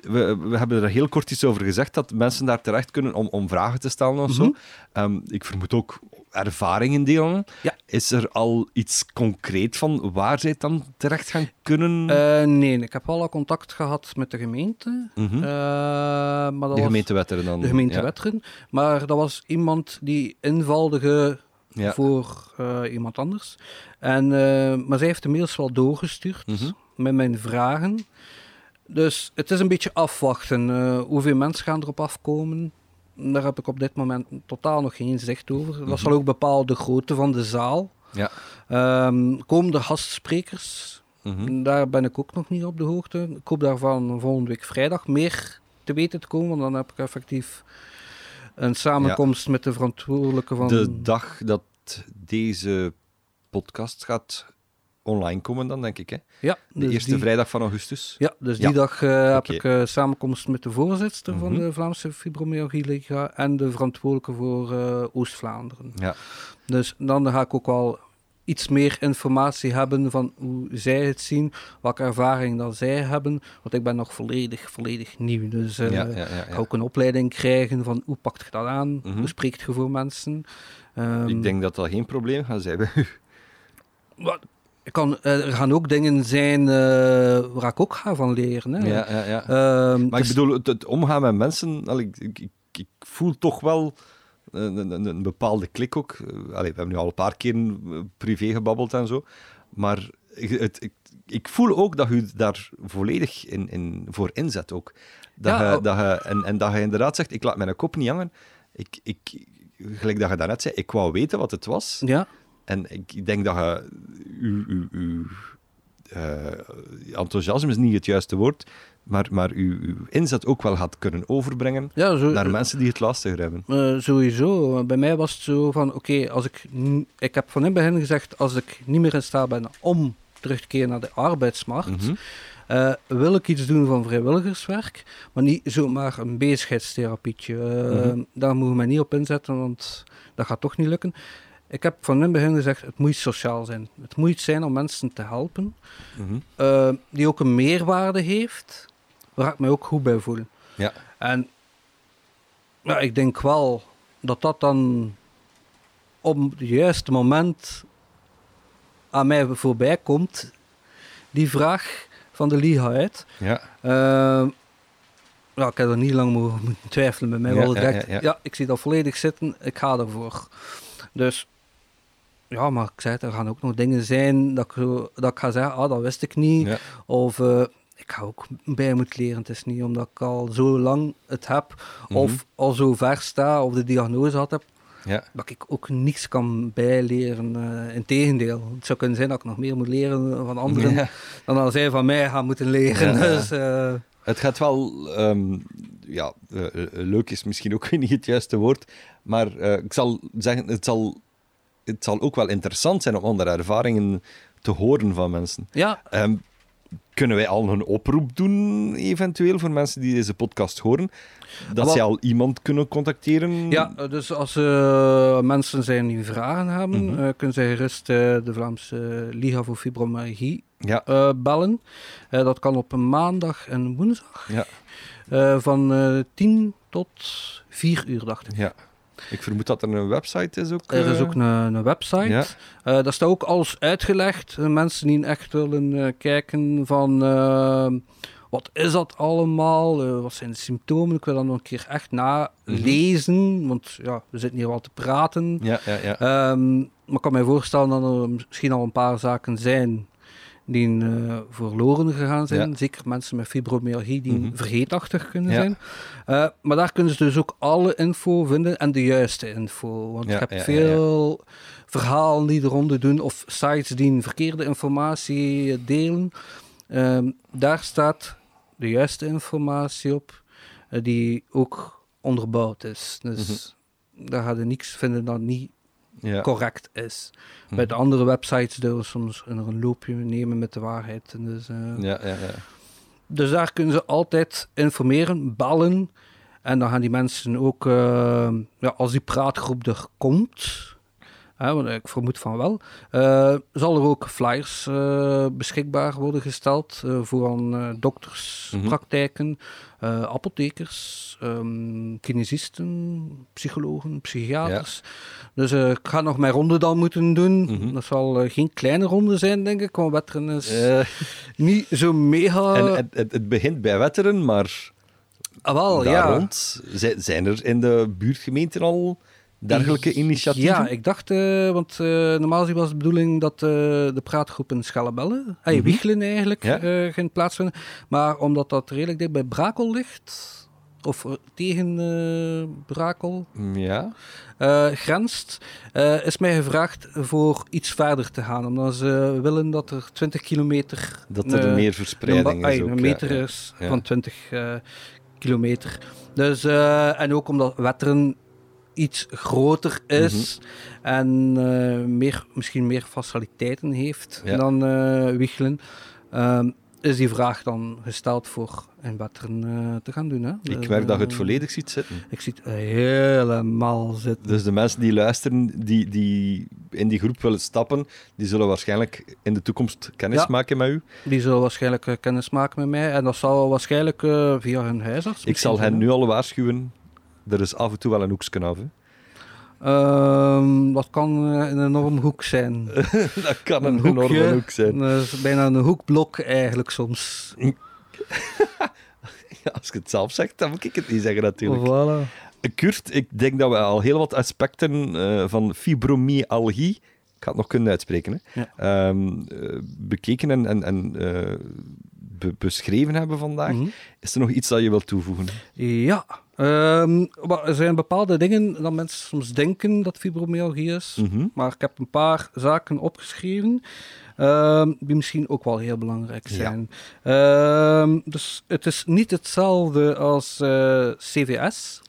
We, we hebben er heel kort iets over gezegd dat mensen daar terecht kunnen om, om vragen te stellen of zo. Mhm. Ehm, ik vermoed ook ervaringen delen. Ja. Is er al iets concreet van waar zij dan terecht gaan kunnen? Eh, nee, ik heb wel al contact gehad met de gemeente. Eh, maar dat de was gemeentewetteren dan? de gemeente ja. Wetteren. Maar dat was iemand die invalde Ja. voor eh, iemand anders. En, eh, maar zij heeft de mails wel doorgestuurd Mhm. met mijn vragen. Dus het is een beetje afwachten. eh, hoeveel mensen gaan erop afkomen? daar heb ik op dit moment totaal nog geen zicht over. Mhm. Dat zal ook bepalen de grootte van de zaal. Ja. Ehm, komen er gastsprekers? Mhm. Daar ben ik ook nog niet op de hoogte. Ik hoop daarvan volgende week vrijdag meer te weten te komen, want dan heb ik effectief een samenkomst met de verantwoordelijke van... De dag dat deze podcast gaat online komen dan, denk ik. Hè? ja, De dus eerste die- vrijdag van augustus. Ja, dus Ja. die dag eh, heb ik eh, samenkomst met de voorzitter van Mhm. de Vlaamse Fibromyalgie Liga en de verantwoordelijke voor eh, Oost-Vlaanderen. Ja. Dus dan ga ik ook wel iets meer informatie hebben van hoe zij het zien, welke ervaring dat zij hebben, want ik ben nog volledig, volledig nieuw. Dus eh, ja, ja, ja, ik ga ja. ook een opleiding krijgen van hoe pakt je dat aan, Mhm. hoe spreekt je voor mensen. Ehm, Ik denk dat dat geen probleem gaat zijn bij [laughs] u. wat- ik kan, eh, er gaan ook dingen zijn eh, waar ik ook ga van leren. Hè. Ja, ja, ja. Ehm, Maar ik dus- bedoel, het, het omgaan met mensen, ik, ik, ik, ik voel toch wel een, een, een bepaalde klik ook. Eh, Allee, we hebben nu al een paar keer eh, privé gebabbeld en zo. Maar ik- het, ik, ik voel ook dat u daar volledig in, in, voor inzet ook. Dat Ja, je, oh. dat je, en, en dat je inderdaad zegt, ik laat mijn kop niet hangen. Ik, ik, gelijk dat je daarnet zei, ik wou weten wat het was. ja, En ik denk dat je eh, enthousiasme is niet het juiste woord, maar, maar uw, uw inzet ook wel gaat kunnen overbrengen ja zo, naar mensen die het lastiger hebben. Eh, sowieso. Bij mij was het zo van, oké, als ik... Ik heb van in het begin gezegd, als ik niet meer in staat ben om terug te keren naar de arbeidsmarkt, Mhm. eh, wil ik iets doen van vrijwilligerswerk, maar niet zomaar een bezigheidstherapie. Mhm. Daar moeten we mij niet op inzetten, want dat gaat toch niet lukken. Ik heb van in het begin gezegd, het moet sociaal zijn. Het moet zijn om mensen te helpen, Mhm. eh, die ook een meerwaarde heeft, waar ik mij ook goed bij voel. Ja. En ja, ik denk wel dat dat dan op het juiste moment aan mij voorbij komt, die vraag van de Liga uit. Ja. Ja, ik heb er niet lang mogen moeten twijfelen bij mij. Ja, wel direct, ja, ja, ja. ik zie dat volledig zitten, ik ga ervoor. Dus ja, maar ik zei er gaan ook nog dingen zijn dat ik, zo, dat ik ga zeggen, ah, dat wist ik niet. Ja. Of eh, ik ga ook bij moeten leren. Het is niet omdat ik al zo lang het heb, Mhm. of al zo ver sta, of de diagnose had heb, Ja. dat ik ook niets kan bijleren. Uh, Integendeel, het zou kunnen zijn dat ik nog meer moet leren van anderen Ja. dan dat zij van mij gaan moeten leren. Dus, eh, Het gaat wel, ehm, ja, eh, eh, leuk is misschien ook [laughs] niet het juiste woord, maar eh, ik zal zeggen, het zal, het zal ook wel interessant zijn om andere ervaringen te horen van mensen. ja, Ehm, kunnen wij al een oproep doen, eventueel, voor mensen die deze podcast horen? Dat Wel- zij al iemand kunnen contacteren? ja, dus als er mensen zijn die vragen hebben, Mhm. eh, kunnen zij gerust eh, de Vlaamse Liga voor Fibromyalgie Ja, eh, bellen. Eh, dat kan op een maandag en woensdag. ja, Eh, van eh 10 tot 4 uur, dacht ik. ja. Ik vermoed dat er een website is ook. Er is eh, ook een, een website. Ja. Eh, daar staat ook alles uitgelegd. Mensen die echt willen eh, kijken van... wat is dat allemaal? Wat zijn de symptomen? Ik wil dat nog een keer echt nalezen. Want ja, we zitten hier al te praten. Ja, ja, ja. Ehm, maar ik kan mij voorstellen dat er misschien al een paar zaken zijn die eh, verloren gegaan zijn. Ja. Zeker mensen met fibromyalgie die Mhm. vergeetachtig kunnen Ja. zijn. Eh, maar daar kunnen ze dus ook alle info vinden en de juiste info. Want Ja, je hebt veel verhalen die eronder doen of sites die verkeerde informatie delen. Ehm, daar staat de juiste informatie op eh, die ook onderbouwd is. Dus daar ga je niks vinden dat niet ja. correct is. Mhm. Bij de andere websites doen we soms een, een loopje nemen met de waarheid. En dus, eh, Ja, ja, ja. dus daar kunnen ze altijd informeren, bellen. En dan gaan die mensen ook, eh, ja, als die praatgroep er komt, hè, want ik vermoed van wel, eh, zal er ook flyers eh, beschikbaar worden gesteld eh, voor aan eh, dokters, Mhm. praktijken, eh, apothekers, ehm kinesisten, psychologen, psychiaters. Dus ik ga nog mijn ronde dan moeten doen. Mhm. Dat zal geen kleine ronde zijn, denk ik, want Wetteren is [laughs] niet zo mega... en het, het, het begint bij Wetteren, maar Ah, wel, daar ja. rond zijn, zijn er in de buurtgemeenten al dergelijke initiatieven? Ja, ik dacht, eh, want eh, normaal was de bedoeling dat eh, de praatgroep in Schellebelle, hey, Mhm. Wiegelen eigenlijk, Ja. ging plaatsvinden. Maar omdat dat redelijk dicht bij Brakel ligt, of tegen Brakel Ja. grenst, is mij gevraagd voor iets verder te gaan. Omdat ze willen dat er 20 kilometer... Dat er meer verspreiding ba- is. ai, ook, een meter ja. is van 20 eh, kilometer. Dus, en ook omdat Wetteren iets groter is Mhm. en eh, meer, misschien meer faciliteiten heeft Ja. dan Wichelen, ehm, is die vraag dan gesteld voor in Wetteren eh, te gaan doen. Hè? Ik Dus, merk dat je het volledig ziet zitten. Ik zie het helemaal zitten. Dus de mensen die luisteren, die, die in die groep willen stappen, die zullen waarschijnlijk in de toekomst kennis Ja. maken met u. Die zullen waarschijnlijk kennis maken met mij. En dat zal waarschijnlijk via hun huisarts. Ik zal hen nu al waarschuwen. Er is af en toe wel een hoekje af. Hè. hè. Ehm, dat kan eh, een enorm hoek zijn. [laughs] dat kan Een een, enorme hoek zijn. Dat is bijna een hoekblok eigenlijk soms. [laughs] Ja, als je het zelf zegt, dan moet ik het niet zeggen natuurlijk. Voilà. Kurt, ik denk dat we al heel wat aspecten eh, van fibromyalgie, ik ga het nog kunnen uitspreken, hè, Ja. ehm, eh, bekeken en, en, en eh, be- beschreven hebben vandaag. Mhm. Is er nog iets dat je wilt toevoegen? Ja. Ehm, er zijn bepaalde dingen dat mensen soms denken dat fibromyalgie is. Mhm. Maar ik heb een paar zaken opgeschreven. ehm, die misschien ook wel heel belangrijk Ja. zijn. Ehm, dus het is niet hetzelfde als eh, CVS.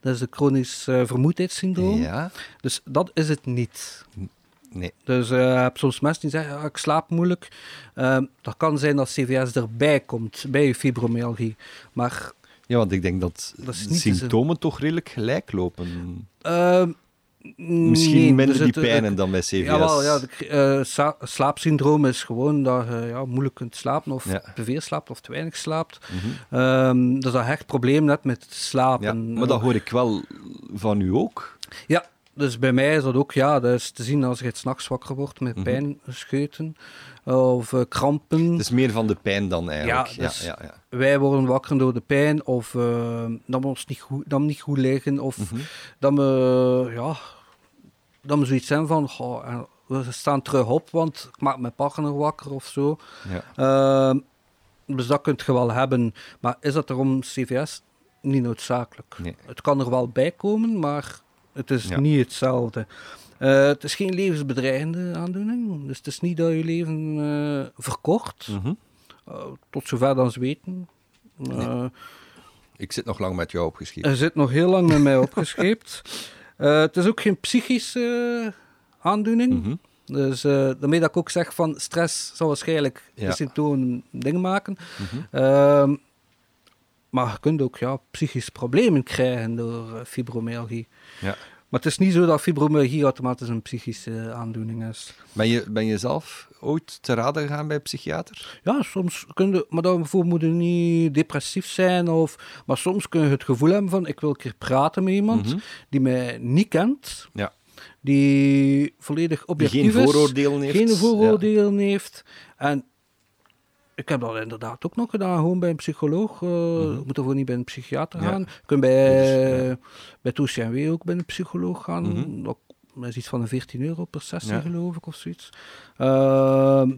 Dat is de chronisch eh, vermoeidheidssyndroom. Ja? Dus dat is het niet. Nee. Dus je hebt soms mensen die zeggen, ja, ik slaap moeilijk. Dat kan zijn dat CVS erbij komt, bij je fibromyalgie. Maar Ja, want ik denk dat, Dat is de symptomen toch redelijk gelijk lopen. ehm, Misschien nee, minder er die eh, pijnen dan bij CVS. Jawel, ja, de, eh, slaapsyndroom is gewoon dat je ja, moeilijk kunt slapen, of Ja. te veel slaapt, of te weinig slaapt. Mhm. Ehm, dus dat je echt probleem hebt met ja, slapen. maar dat hoor ik wel van u ook. Ja, dus bij mij is dat ook, ja, dat is te zien als je het s'nachts wakker wordt met Mhm. pijnscheuten of eh, krampen. Het is meer van de pijn dan eigenlijk. Ja, dus- ja, ja. Wij worden wakker door de pijn of eh, dat we ons niet goed, dat we niet goed liggen of Mhm. dat we, ja, dat we zoiets zijn van, goh, eh, we staan terug op, want ik maak mijn partner wakker of zo. Ja. Ehm, dus dat kunt je wel hebben. Maar is dat erom CVS? Niet noodzakelijk. Nee. Het kan er wel bij komen, maar het is Ja. niet hetzelfde. Eh, het is geen levensbedreigende aandoening. Dus het is niet dat je leven eh, verkort, Mhm. eh, tot zover dan ze weten. Ik zit nog lang met jou opgeschreven. er zit nog heel lang met mij opgescheept. [laughs] Eh, het is ook geen psychische aandoening. Mhm. Dus daarmee dat ik ook zeg van stress zal waarschijnlijk Ja. de symptomen dingen maken. Mhm. Ehm, maar je kunt ook ja, psychische problemen krijgen door eh, fibromyalgie. Ja. Maar het is niet zo dat fibromyalgie automatisch een psychische aandoening is. Ben, je, ben je zelf ooit te raden gegaan bij een psychiater? Ja, soms kun je, maar dan bijvoorbeeld moet je niet depressief zijn, of, maar soms kun je het gevoel hebben van ik wil een keer praten met iemand Mhm. die mij niet kent, Ja. die volledig Die objectief geen is. vooroordelen heeft? geen vooroordelen heeft. En ik heb dat inderdaad ook nog gedaan, gewoon bij een psycholoog. eh Je moet ervoor niet bij een psychiater gaan. Je kunt bij, Dus, bij het OCMW ook bij een psycholoog gaan. Mhm. Dat is iets van een 14 euro per sessie, geloof ik, of zoiets. Ehm,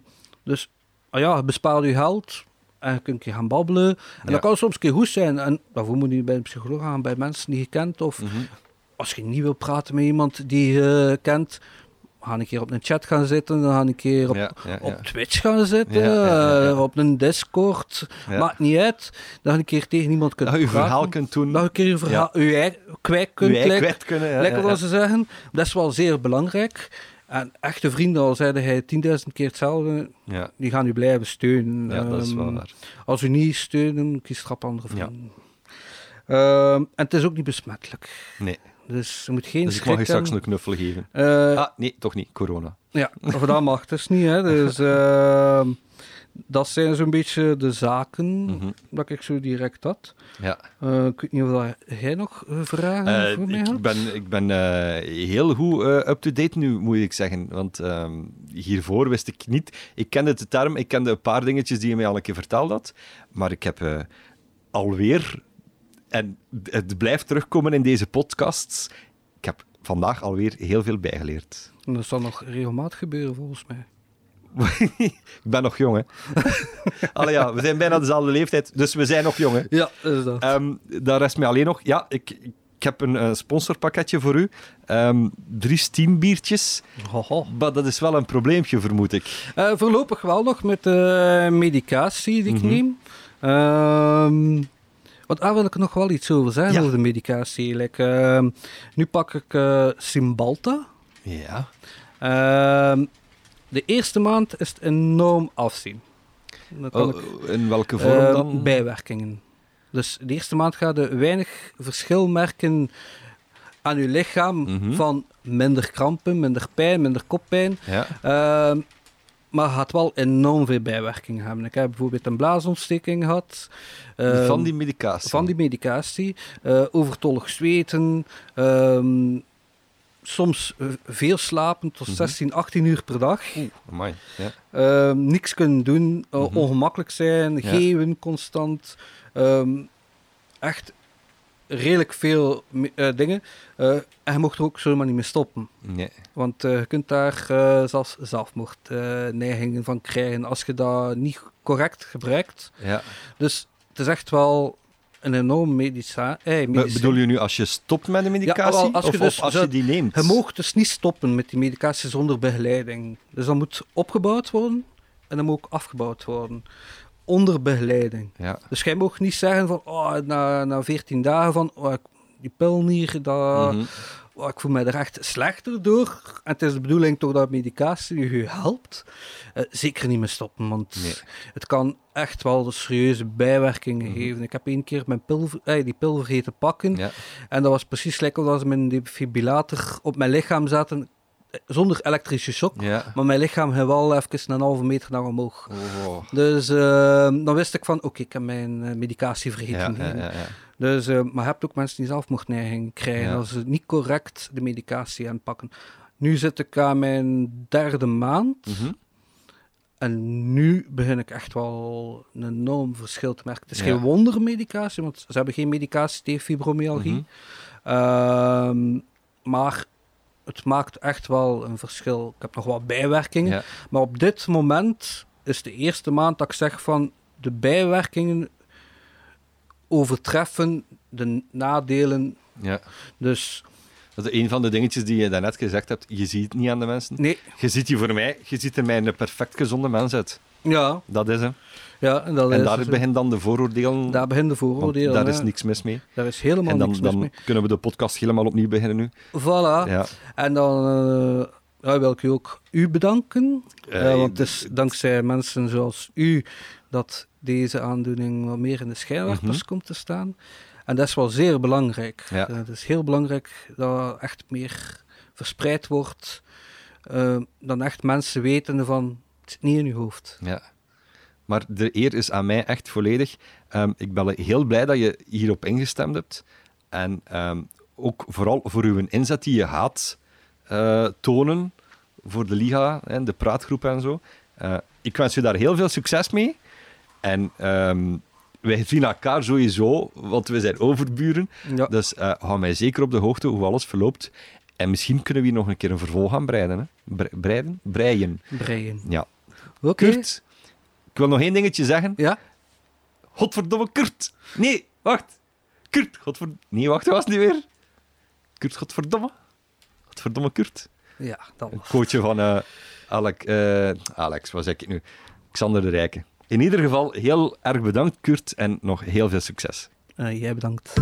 dus ah ja, je bespaart je geld en je kunt een keer gaan babbelen. En Ja. dat kan soms een keer goed zijn. En daarvoor moet je bij een psycholoog gaan, bij mensen die je kent. Of Mhm. als je niet wil praten met iemand die je kent, ga een keer op een chat gaan zitten, dan ga een keer op, Ja, ja, ja. op Twitch gaan zitten, eh, op een Discord, maakt niet uit. Dat je een keer tegen iemand kunt Dat je praten. verhaal kunt doen. Dat je een keer je verhaal, je kwijt kunt je kwijt kunnen. Lekker wat ze zeggen. Dat is wel zeer belangrijk. En echte vrienden, al zeiden hij 10.000 keer hetzelfde, Ja, die gaan u blijven steunen. ja, dat is wel Ehm, waar. Als u niet steunen, kies op andere Ja. vrienden. Ehm, en het is ook niet besmettelijk. Nee, Dus je moet geen dus ik mag je straks een knuffel geven. Eh, Ah, nee, toch niet. Corona. Ja, of dat [laughs] mag dus niet. Hè. Dus, ehm, dat zijn zo'n beetje de zaken Mhm. dat ik zo direct had. Ja. Eh, ik weet niet of jij nog eh, vragen voor mij had. ik ben, ik ben heel goed up-to-date nu, moet ik zeggen. Want ehm, hiervoor wist ik niet... Ik kende de term, ik kende een paar dingetjes die je mij al een keer verteld had. Maar ik heb alweer... En het blijft terugkomen in deze podcasts. Ik heb vandaag alweer heel veel bijgeleerd. En dat zal nog regelmatig gebeuren volgens mij. [laughs] ik ben nog jong, hè. [laughs] Allee, ja, we zijn bijna dezelfde leeftijd, dus we zijn nog jong, hè. Ja, is dat. Dan rest mij alleen nog... Ja, ik, ik heb een sponsorpakketje voor u. Ehm, drie steambiertjes. Maar dat is wel een probleempje, vermoed ik. Eh, voorlopig wel nog met de medicatie die ik neem. Ehm, want daar wil ik nog wel iets over zeggen, over de medicatie. Like, ehm, nu pak ik eh Cymbalta. Ja. Ehm, de eerste maand is het enorm afzien. Oh, in welke vorm ehm, dan? Bijwerkingen. Dus de eerste maand gaat je weinig verschil merken aan je lichaam Mhm. van minder krampen, minder pijn, minder koppijn. Ja. Maar het gaat wel enorm veel bijwerkingen hebben. Ik heb bijvoorbeeld een blaasontsteking gehad. Ehm, van die medicatie. van die medicatie. eh, overtollig zweten. ehm, soms eh, veel slapen, tot Mhm. 16, 18 uur per dag. Ja. Ehm, niks kunnen doen, eh, Mhm. ongemakkelijk zijn, Ja. geven constant. Ehm, echt redelijk veel eh, dingen. Eh, en je mocht er ook zomaar niet mee stoppen. Nee. Want eh, je kunt daar eh, zelfs zelfmoordneigingen van krijgen als je dat niet correct gebruikt. Ja. Dus het is echt wel een enorm medica eh, bedoel je nu als je stopt met de medicatie? als je of, dus of als je die neemt? Je mag dus niet stoppen met die medicatie zonder begeleiding. Dus dat moet opgebouwd worden en dat moet ook afgebouwd worden. Onder begeleiding. Ja. Dus jij mag niet zeggen van oh, na, na 14 dagen van oh, die pil hier, dat, Mhm. oh, ik voel me er echt slechter door. En het is de bedoeling toch dat medicatie je helpt. Eh, zeker niet meer stoppen, want Nee. het kan echt wel de serieuze bijwerkingen Mhm. geven. Ik heb één keer mijn pil, eh, die pil vergeten pakken. Ja. En dat was precies lekker als ze een defibrillator op mijn lichaam zaten, zonder elektrische shock. Ja. Maar mijn lichaam ging wel even een halve meter naar omhoog. Oh. Dus eh, dan wist ik van, oké, ik heb mijn eh, medicatie vergeten. Ja, ja, ja, ja. Dus, eh, maar je hebt ook mensen die zelfmoordneiging krijgen als ze niet correct de medicatie aanpakken. Nu zit ik aan mijn derde maand Mhm. en nu begin ik echt wel een enorm verschil te merken. Het is geen wondermedicatie, want ze hebben geen medicatie tegen fibromyalgie. Mhm. Ehm, maar het maakt echt wel een verschil. Ik heb nog wat bijwerkingen. Ja. Maar op dit moment is de eerste maand dat ik zeg van de bijwerkingen overtreffen de nadelen. ja. Dus Dat is een van de dingetjes die je daarnet gezegd hebt. Je ziet het niet aan de mensen. nee, Je ziet die voor mij, je ziet er mij een perfect gezonde mens uit. ja, Dat is hem. Ja en, is, daar beginnen dan de vooroordelen. daar beginnen de vooroordelen. daar is niks mis mee. Daar is helemaal En dan, niks mis dan mee. kunnen we de podcast helemaal opnieuw beginnen nu. Voilà. Ja. En dan eh, ja, wil ik u ook u bedanken. Eh, want het is dankzij mensen zoals u dat deze aandoening wat meer in de schijnwerpers Mhm. komt te staan. En dat is wel zeer belangrijk. Ja. Eh, het is heel belangrijk dat echt meer verspreid wordt. dan echt mensen weten van, het zit niet in uw hoofd. Ja. Maar de eer is aan mij echt volledig. Ehm, ik ben heel blij dat je hierop ingestemd hebt. En ehm, ook vooral voor uw inzet die je gaat eh, tonen voor de Liga en de praatgroep en zo. Eh, ik wens u daar heel veel succes mee. En ehm, wij zien elkaar sowieso, want we zijn overburen. Ja, Dus eh, hou mij zeker op de hoogte hoe alles verloopt. En misschien kunnen we hier nog een keer een vervolg aan breiden. Hè? Bre- breiden? Breien. breien. Ja. Oké. Kurt, ik wil nog één dingetje zeggen. Ja? Godverdomme Kurt. Nee, wacht. Kurt, godverdomme. Nee, wacht, dat was het niet weer. Kurt, godverdomme. Godverdomme Kurt. Ja, dat Een coachje van eh, Alex, eh, Alex, wat zeg ik nu? Xander de Rijke. In ieder geval, heel erg bedankt Kurt en nog heel veel succes. Eh, jij bedankt.